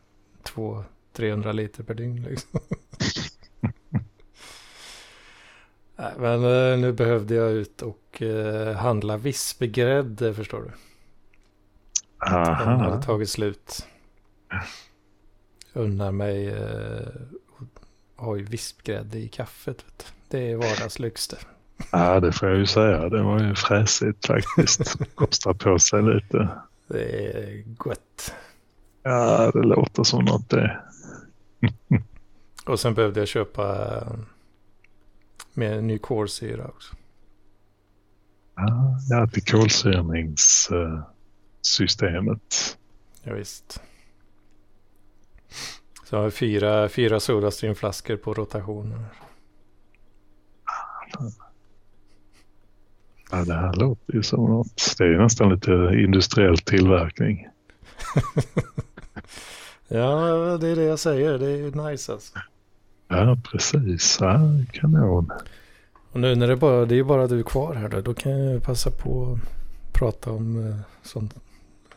två 300 liter per dygn liksom. Nej, Men eh, nu behövde jag ut och eh, handla vispgrädde förstår du. Den hade Aha. tagit slut. Unnar mig eh, har ju vispgrädde i kaffet. Vet du. Det är vardagslyx det. Ja, det får jag ju säga. Det var ju fräsigt faktiskt. Kostar på sig lite. Det är gott. Ja, det låter som något det. Och sen behövde jag köpa eh, med ny kolsyra också. Ja, ja till kolsyrningssystemet. Ja, visst. Så jag har fyra, fyra Sodastream-flaskor på rotation. Ja, det här låter ju som något. Det är ju nästan lite industriell tillverkning. Ja, det är det jag säger. Det är nice alltså. Ja, precis. Ja, kanon. Och nu när det bara, det är bara du kvar här då, då kan jag passa på att prata om eh, sånt,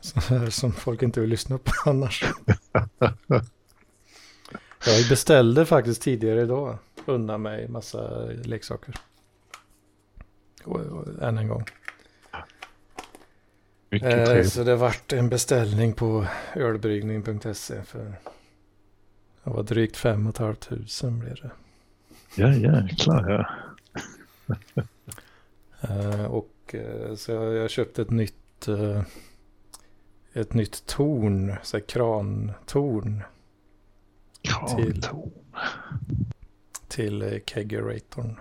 sånt här som folk inte vill lyssna på annars. Jag beställde faktiskt tidigare idag, undan mig massa leksaker. Och, och, än en gång. Eh, så det vart en beställning på ölbryggning.se för det var drygt 5 500 blev det. Ja, jäklar ja. Eh, och eh, så jag, jag köpte ett nytt eh, ett nytt torn, så här krantorn Krantorn. till eh, Kegeratorn.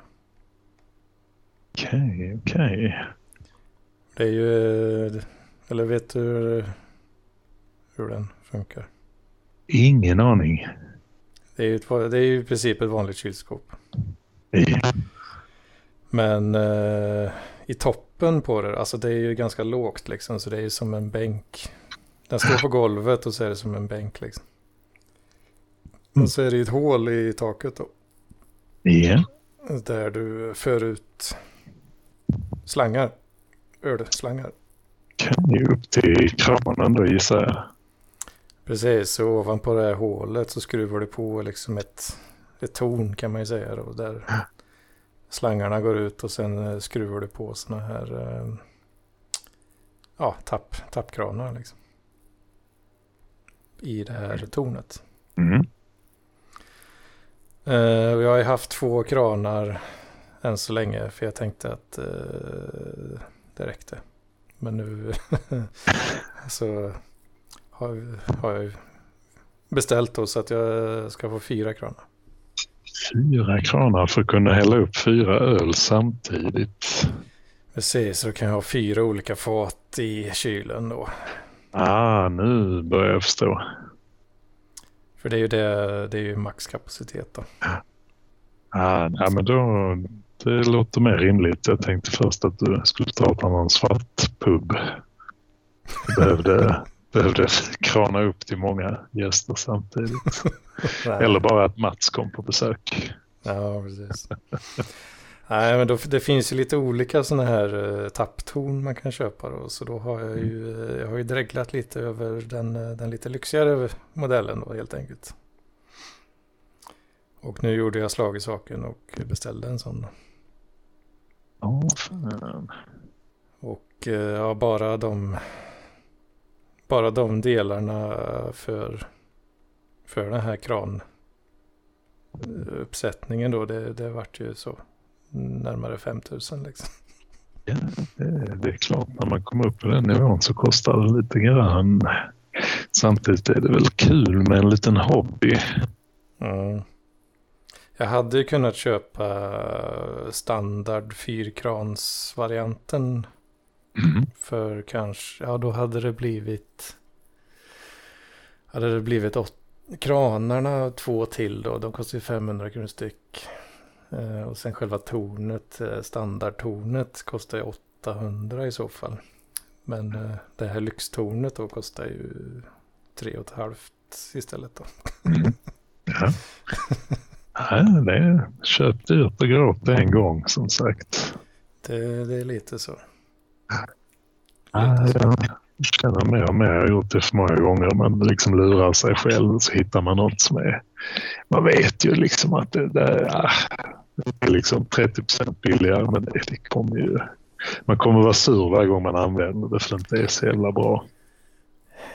Okej, okej. Det är ju, eh, eller vet du hur, den funkar? Ingen aning. Det är ju, ett, det är ju i princip ett vanligt kylskåp. Ja. Men eh, i toppen på det, alltså det är ju ganska lågt liksom, så det är ju som en bänk. Den står på golvet och så är det som en bänk liksom. Och så är det ju ett hål i taket då. Ja. Där du för ut slangar. Ölslangar. Kan ju upp till kranen då gissar jag. Precis, så ovanpå det här hålet så skruvar du på liksom ett, ett torn kan man ju säga då. Där slangarna går ut och sen eh, skruvar du på såna här eh, ja, tapp, tappkranar liksom. I det här tornet. Mm. Och jag har ju haft två kranar än så länge för jag tänkte att eh, det räckte. Men nu så har, har jag beställt då så att jag ska få fyra kranar. Fyra kranar för att kunna hälla upp fyra öl samtidigt. Precis, så kan jag ha fyra olika fat i kylen då. Ah, nu börjar jag förstå. För det är ju, det, det är ju maxkapacitet då. Ah, ja, men då, det låter mer rimligt. Jag tänkte först att du skulle ta på någon svart pub. Du behövde, behövde krana upp till många gäster samtidigt. Eller bara att Mats kom på besök. Ja, precis. Nej, men då, det finns ju lite olika sådana här eh, tapptorn man kan köpa då. Så då har jag ju, eh, jag har ju dreglat lite över den, eh, den lite lyxigare modellen då helt enkelt. Och nu gjorde jag slag i saken och beställde en sån. Ja, fan. Och eh, ja, bara de, bara de delarna för, för den här kran eh, uppsättningen då, det, det vart ju så närmare 5000 liksom. Ja, det, det är klart, när man kommer upp på den nivån så kostar det lite grann. Samtidigt är det väl kul med en liten hobby. Mm. Jag hade ju kunnat köpa standard fyrkransvarianten Mm. för kanske, ja då hade det blivit, hade det blivit åt, kranarna två till då, de kostar ju 500 kronor styck. Eh, och sen själva tornet, eh, standardtornet kostar ju 800 i så fall. Men eh, det här lyxtornet då kostar ju 3 halvt istället då. Ja. Ja, det är köp dyrt och gråt en gång som sagt. Det, det är lite så. Ja, jag känner mer och mer, jag har gjort det för många gånger, man liksom lurar sig själv och så hittar man något som är... Man vet ju liksom att det, ja, det är liksom 30% billigare men det, kommer ju... Man kommer vara sur varje gång man använder det för det inte är så jävla bra.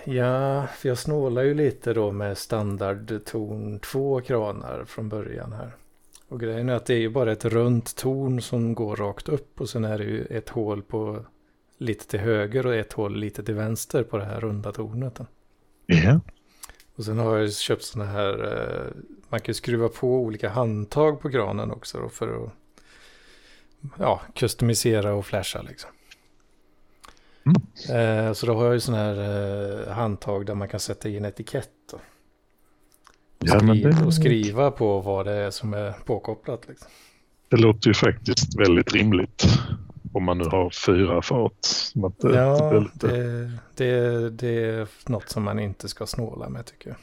Ja, för jag snålar ju lite då med standardtorn två kranar från början här. Och grejen är att det är ju bara ett runt torn som går rakt upp och sen är det ju ett hål på lite till höger och ett hål lite till vänster på det här runda tornet. Ja, Och sen har jag köpt sådana här, eh, man kan skruva på olika handtag på kranen också för att ja, customisera och flasha liksom. Eh, så då har jag ju sådana här eh, handtag där man kan sätta in etikett. Och, Ja, skriva, det- och skriva på vad det är som är påkopplat. Liksom. det låter ju faktiskt väldigt rimligt. Om man nu har fyra att, det- Ja, det lite- det, det, det är något som man inte ska snåla med tycker jag.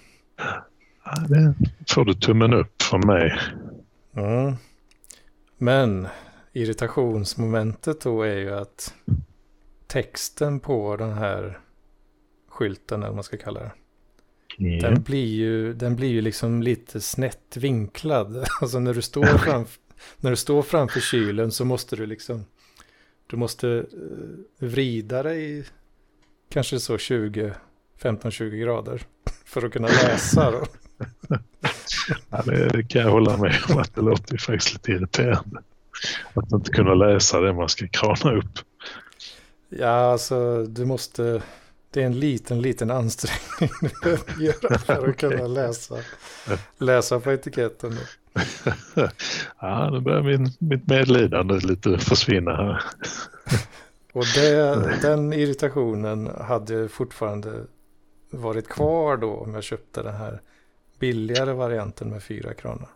Det får du tummen upp från mig. Mm. Men irritationsmomentet då är ju att texten på den här skylten, eller vad man ska kalla det, Ja. den blir ju, den blir ju liksom lite snett vinklad. Alltså när du står, framf- när du står framför kylen så måste du liksom, du måste eh, vrida dig kanske så 20, 15-20 grader för att kunna läsa. Ja, det, det kan jag hålla med om att det låter faktiskt lite irriterande. Att inte kunna läsa det man ska krana upp. Ja, alltså du måste... Det är en liten, liten ansträngning du behöver göra för att kunna läsa, läsa på etiketten. Ja, nu börjar min, mitt medlidande lite försvinna här. Och det, den irritationen hade fortfarande varit kvar då om jag köpte den här billigare varianten med fyra kranar.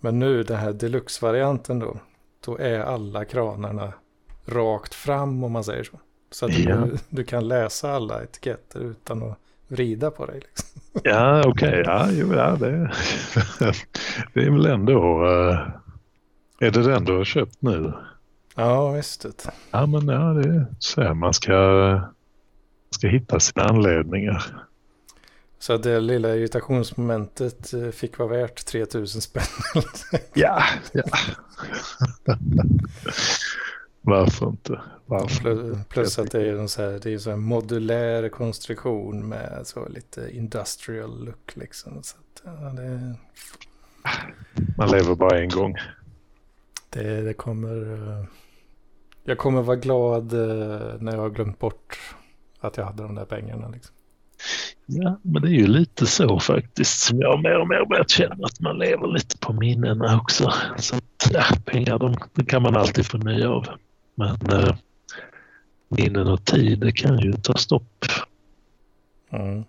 Men nu den här deluxe-varianten då, då är alla kranarna rakt fram om man säger så. Så att Ja. du, du kan läsa alla etiketter utan att vrida på dig. Liksom. Ja, okej. Ja, jo, ja, det, det är väl ändå... eh, är det den du har köpt nu? Ja, visst. det. Ja, men ja, det är så här man ska, ska hitta sina anledningar. Så det lilla irritationsmomentet eh, fick vara värt 3000 spänn. Ja, ja. Varför inte? Varför? Plus, plus att det är en så här, det är så här modulär konstruktion med så lite industrial look liksom. Så att, ja, det, Man lever bara en gång. det, det kommer... eh, Jag kommer vara glad eh, när jag har glömt bort att jag hade de där pengarna. Liksom. Ja, men det är ju lite så faktiskt som jag mer och mer börjat känna att man lever lite på minnena också. Så ja, pengar de, det kan man alltid få nya av. Men eh, minnen och tid det kan ju ta stopp. Mm.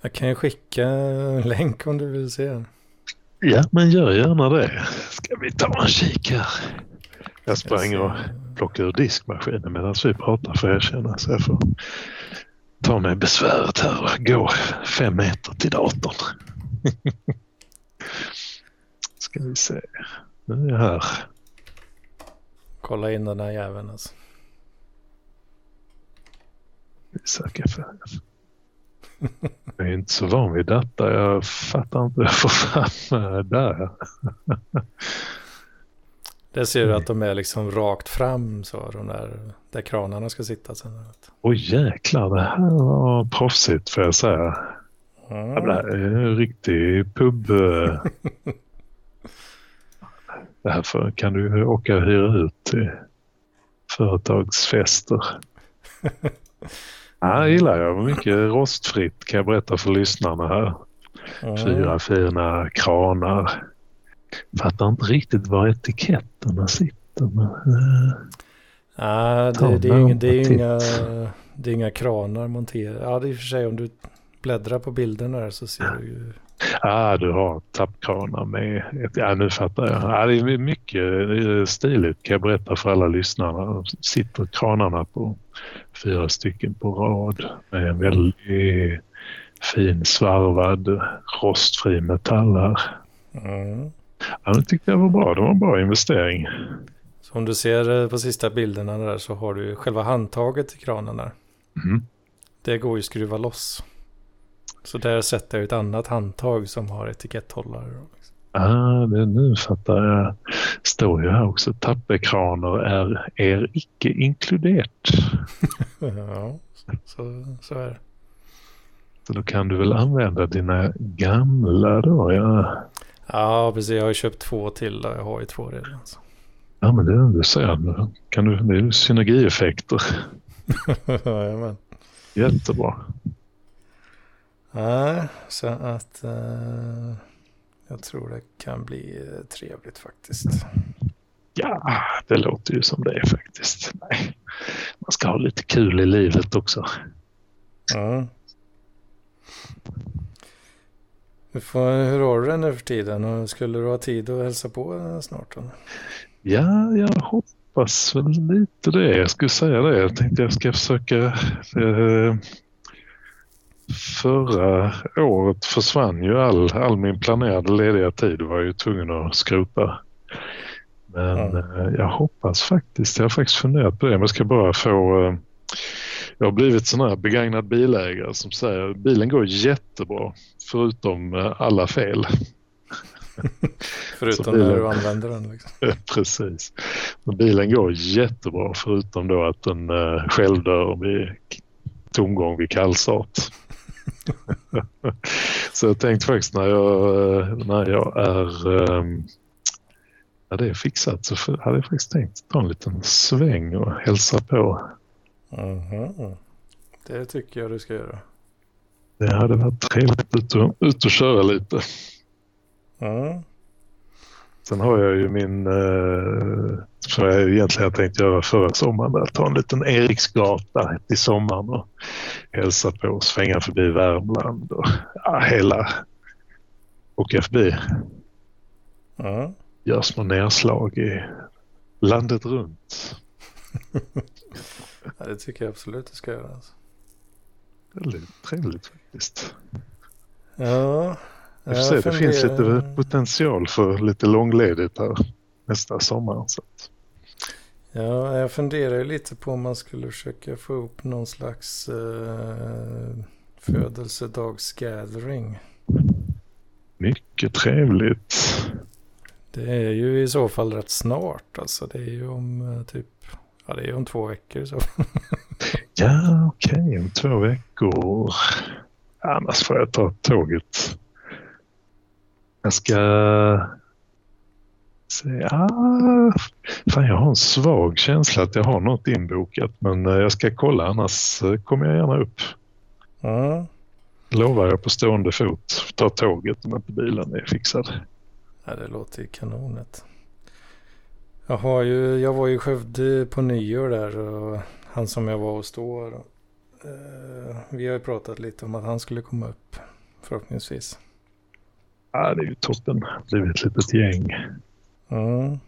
Jag kan ju skicka en länk om du vill se. Ja, men gör gärna det. Ska vi ta en kik här? Jag sprang och plockade ur diskmaskinen medan vi pratar får jag erkänna. Så jag får ta mig besväret här och gå fem meter till datorn. Ska vi se. Nu är jag här. Kolla in den här jäveln alltså. Vi söker för. Jag är inte så van vid detta. Jag fattar inte hur jag får fram där. Där ser du att de är liksom rakt fram så, de där, där kranarna ska sitta sen. Oj jäklar, det här var proffsigt får jag säga. Mm. Det här är en riktig pub. eh. Det här för, kan du åka och hyra ut till företagsfester. Ja, det gillar jag. Mycket rostfritt kan jag berätta för lyssnarna här. Mm. Fyra fina kranar. Fattar inte riktigt var etiketterna sitter. Men, eh, Ja, Ta det, det, är inga, det, är inga, det är inga kranar monterade. Ja, det är i och för sig om du bläddrar på bilderna där så ser du ju. ah, du har tappkranar med. Ja, nu fattar jag. Ja, det är mycket eh, stiligt kan jag berätta för alla lyssnarna. Sitter kranarna på fyra stycken på rad med en väldigt fin svarvad rostfri metall här. Mm. Ja, det tyckte jag var bra. Det var en bra investering. Så om du ser eh, på sista bilderna där så har du själva handtaget i kranen där. Mm. Det går ju att skruva loss. Så där sätter jag ett annat handtag som har etiketthållare. liksom. Ah, det, nu fattar jag. Står ju här också. Tappekraner är er icke inkluderat. Ja, så, så är det. Så då kan du väl använda dina gamla då? Ja, Ja, precis. Jag har ju köpt två till och jag har ju två redan. Så. ja men det du säger. nu Kan du, det är ju synergieffekter. Jajamän. Jättebra. Nej, så att eh, jag tror det kan bli eh, trevligt faktiskt. Ja, det låter ju som det är faktiskt. Nej. Man ska ha lite kul i livet också. Mm. Du får, hur har du det nu för tiden? Och skulle du ha tid att hälsa på snart? Då? Ja, jag hoppas väl lite det. Jag skulle säga det. Jag tänkte jag ska försöka... Eh, förra året försvann ju all, all min planerade lediga tid. var ju tvungen att skrota. Men eh, jag hoppas faktiskt, jag har faktiskt funderat på det, men jag ska bara få... Eh, jag har blivit sån här begagnad bilägare som säger bilen går jättebra förutom eh, alla fel. Förutom bilen- när du använder den. Liksom. Precis. Men bilen går jättebra förutom då att den uh, självdör vid tomgång vid kallstart. Så jag tänkte faktiskt när jag, eh, när jag är um, när det är fixat så hade jag faktiskt tänkt ta en liten sväng och hälsa på. Mhm. Det tycker jag du ska göra. Det hade varit trevligt ut och, ut och köra lite. Mm. Sen har jag ju min, eh, som jag egentligen tänkt göra förra sommaren, där, ta en liten Eriksgata till sommaren och hälsa på och svänga förbi Värmland och ja, hela, åka förbi, Mm. göra små nedslag i landet runt. Ja, det tycker jag absolut du ska göra. Alltså. Väldigt trevligt faktiskt. Ja. Jag får se, det finns lite potential för lite långledigt här nästa sommar. Så Ja, jag funderar ju lite på om man skulle försöka få ihop någon slags eh, födelsedagsgathering. mycket trevligt. Det är ju i så fall rätt snart. Alltså det är ju om eh, typ, ja det är ju om två veckor så. Ja, okej, om två veckor. Annars får jag ta tåget. Jag ska... Se, ah, fan, jag har en svag känsla att jag har något inbokat men eh, jag ska kolla annars eh, kommer jag gärna upp. Mm. Lovar jag på stående fot. Ta tåget om inte bilen är fixad. Ja, det låter ju kanonet. Jag, har ju, jag var ju i Skövde på nyår där och han som jag var hos då. eh, vi har ju pratat lite om att han skulle komma upp förhoppningsvis. Ja, det är ju toppen. Blivit ett litet gäng. Mm.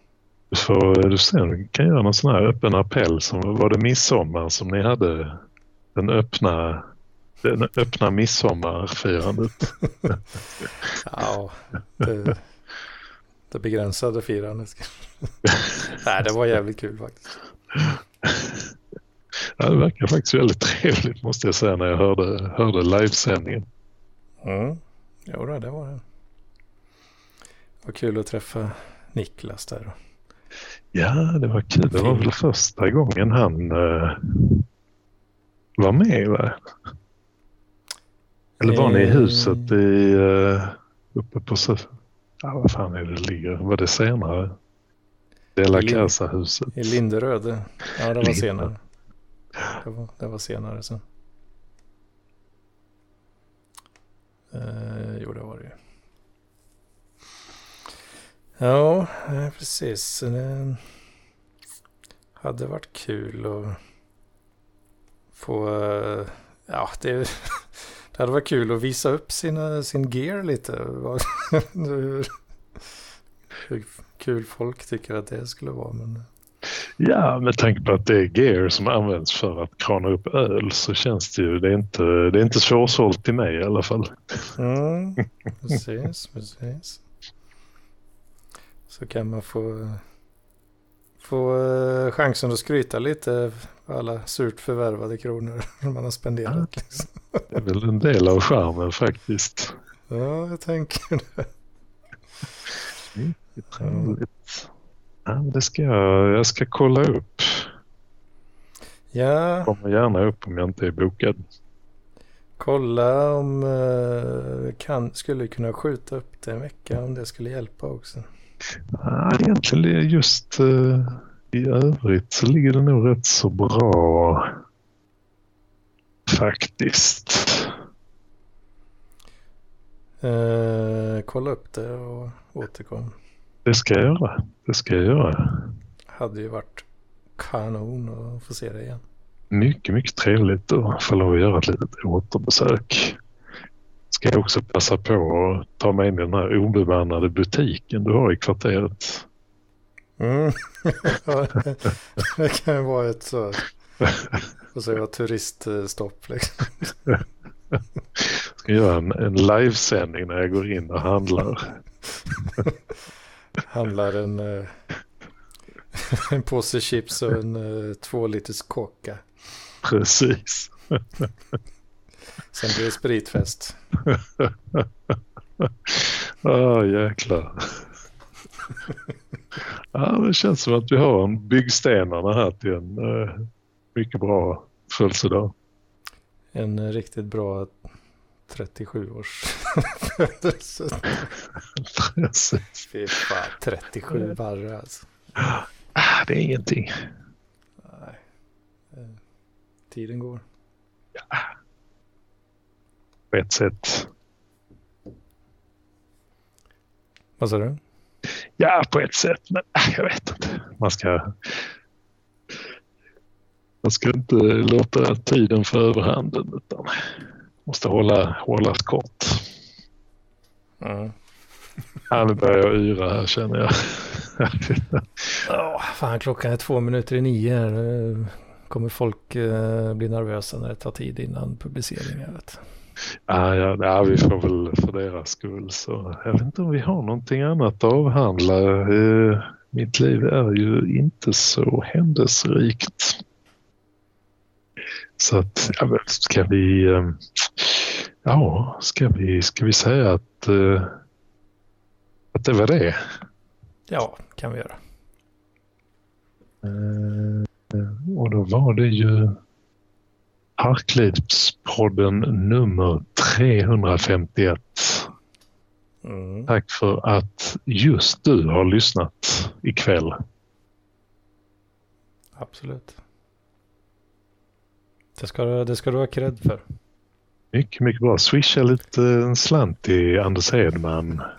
Ser, du kan göra någon sån här öppen appell. Som, var det midsommar som ni hade? Den öppna, den öppna midsommarfirandet. Ja, det, det begränsade firandet. Nej, det var jävligt kul faktiskt. Ja, det verkar faktiskt väldigt trevligt måste jag säga när jag hörde, hörde livesändningen. Mm. Jo, då, det var det. Det var kul att träffa Niklas där. Ja, det var kul. Det var väl första gången han eh, var med va? Eller var ni i Eh. huset i, eh, uppe på... Ja, vad fan är det det ligger? Var det senare? De la Casa-huset. I Linderöd. Ja, det var Linder. senare. Det var, det var senare sen. Eh, jo, det var det ju. Ja, eh, precis. Det hade varit kul att få... eh, Ja, det, det hade varit kul att visa upp sina, sin gear lite. Hur kul folk tycker att det skulle vara. Men... Ja, med tanke på att det är gear som används för att krana upp öl så känns det ju... Det är inte, det är inte svårsålt till mig i alla fall. Mm, precis, precis. Så kan man få, få eh, chansen att skryta lite för alla surt förvärvade kronor man har spenderat. Liksom. Det är väl en del av charmen faktiskt. Ja, jag tänker det. Det trevligt. Ja, det ska jag, jag ska kolla upp. Ja, Kommer gärna upp om jag inte är bokad. kolla om uh, kan, skulle kunna skjuta upp det en vecka om det skulle hjälpa också. Ja, egentligen just eh, i övrigt så ligger det nog rätt så bra faktiskt. Eh, kolla upp det och återkom. Det ska jag göra. Det ska jag göra. Hade ju varit kanon att få se det igen. Mycket, mycket trevligt att få lov att göra ett litet återbesök. Ska jag också passa på att ta mig in i den här obemannade butiken du har i kvarteret. Mm. Det kan ju vara ett så, och så turiststopp liksom. Ska göra en, en livesändning när jag går in och handlar. Handlar en, eh, en påse chips och en eh, två liters kocka. Precis. Sen blir det spritfest. ah, jäklar. ja, det känns som att vi har en byggstenarna här till en uh, mycket bra födelsedag. En riktigt bra 37-års födelse. Precis. Fy fan, 37 barre alltså. Ah, det är ingenting. Nej. Eh, tiden går. Ja. På ett sätt. Vad sa du? Ja, på ett sätt. Men jag vet inte. Man ska... Man ska inte låta tiden få överhanden utan måste hålla, hålla kort. Mm. Ja, nu börjar jag yra här känner jag. oh, fan, klockan är två minuter i nio. Nu kommer folk uh, bli nervösa när det tar tid innan publiceringen. Ja, ja, ja, vi får väl för deras skull så. Jag vet inte om vi har någonting annat att avhandla. Uh, mitt liv är ju inte så händelserikt. Så att, ja, ska vi... Um, ja, ska vi, ska vi säga att, uh, att det var det? Ja, kan vi göra. Uh, och då var det ju Parklivspodden nummer 351. Mm. Tack för att just du har lyssnat ikväll. Absolut. Det ska, det ska du ha cred för. Mycket, mycket bra. Swisha lite en slant till Anders Hedman.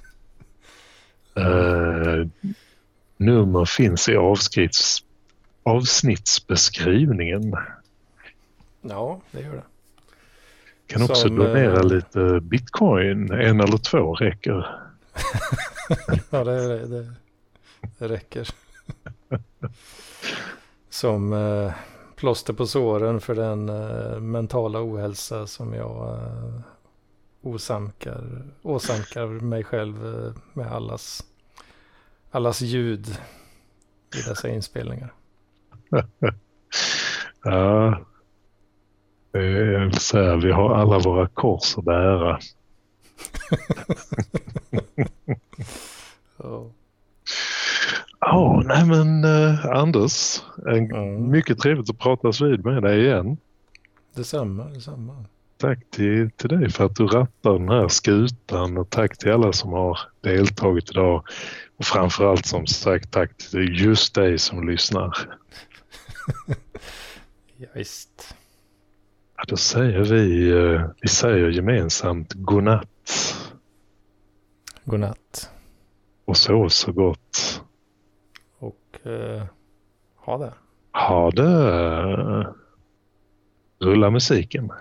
Uh, nummer finns i avskrifts, avsnittsbeskrivningen. Ja, det gör det. Kan Som, också donera äh... lite bitcoin. En eller två räcker. ja, det, det, det räcker. Som äh, plåster på såren för den äh, mentala ohälsa som jag osamkar, åsamkar mig själv med allas, allas ljud i dessa inspelningar. ja, så här, vi har alla våra kors att bära. Ja, oh. nej men uh, Anders, en, mm. mycket trevligt att pratas vid med dig igen. Detsamma, detsamma. Tack till, till dig för att du rattar den här skutan och tack till alla som har deltagit idag. Och framförallt som sagt tack till just dig som lyssnar. ja, visst. Då säger vi, eh, vi säger gemensamt godnatt. Godnatt. Och sov så gott. Och uh, ha det. Ha det. Rulla musiken.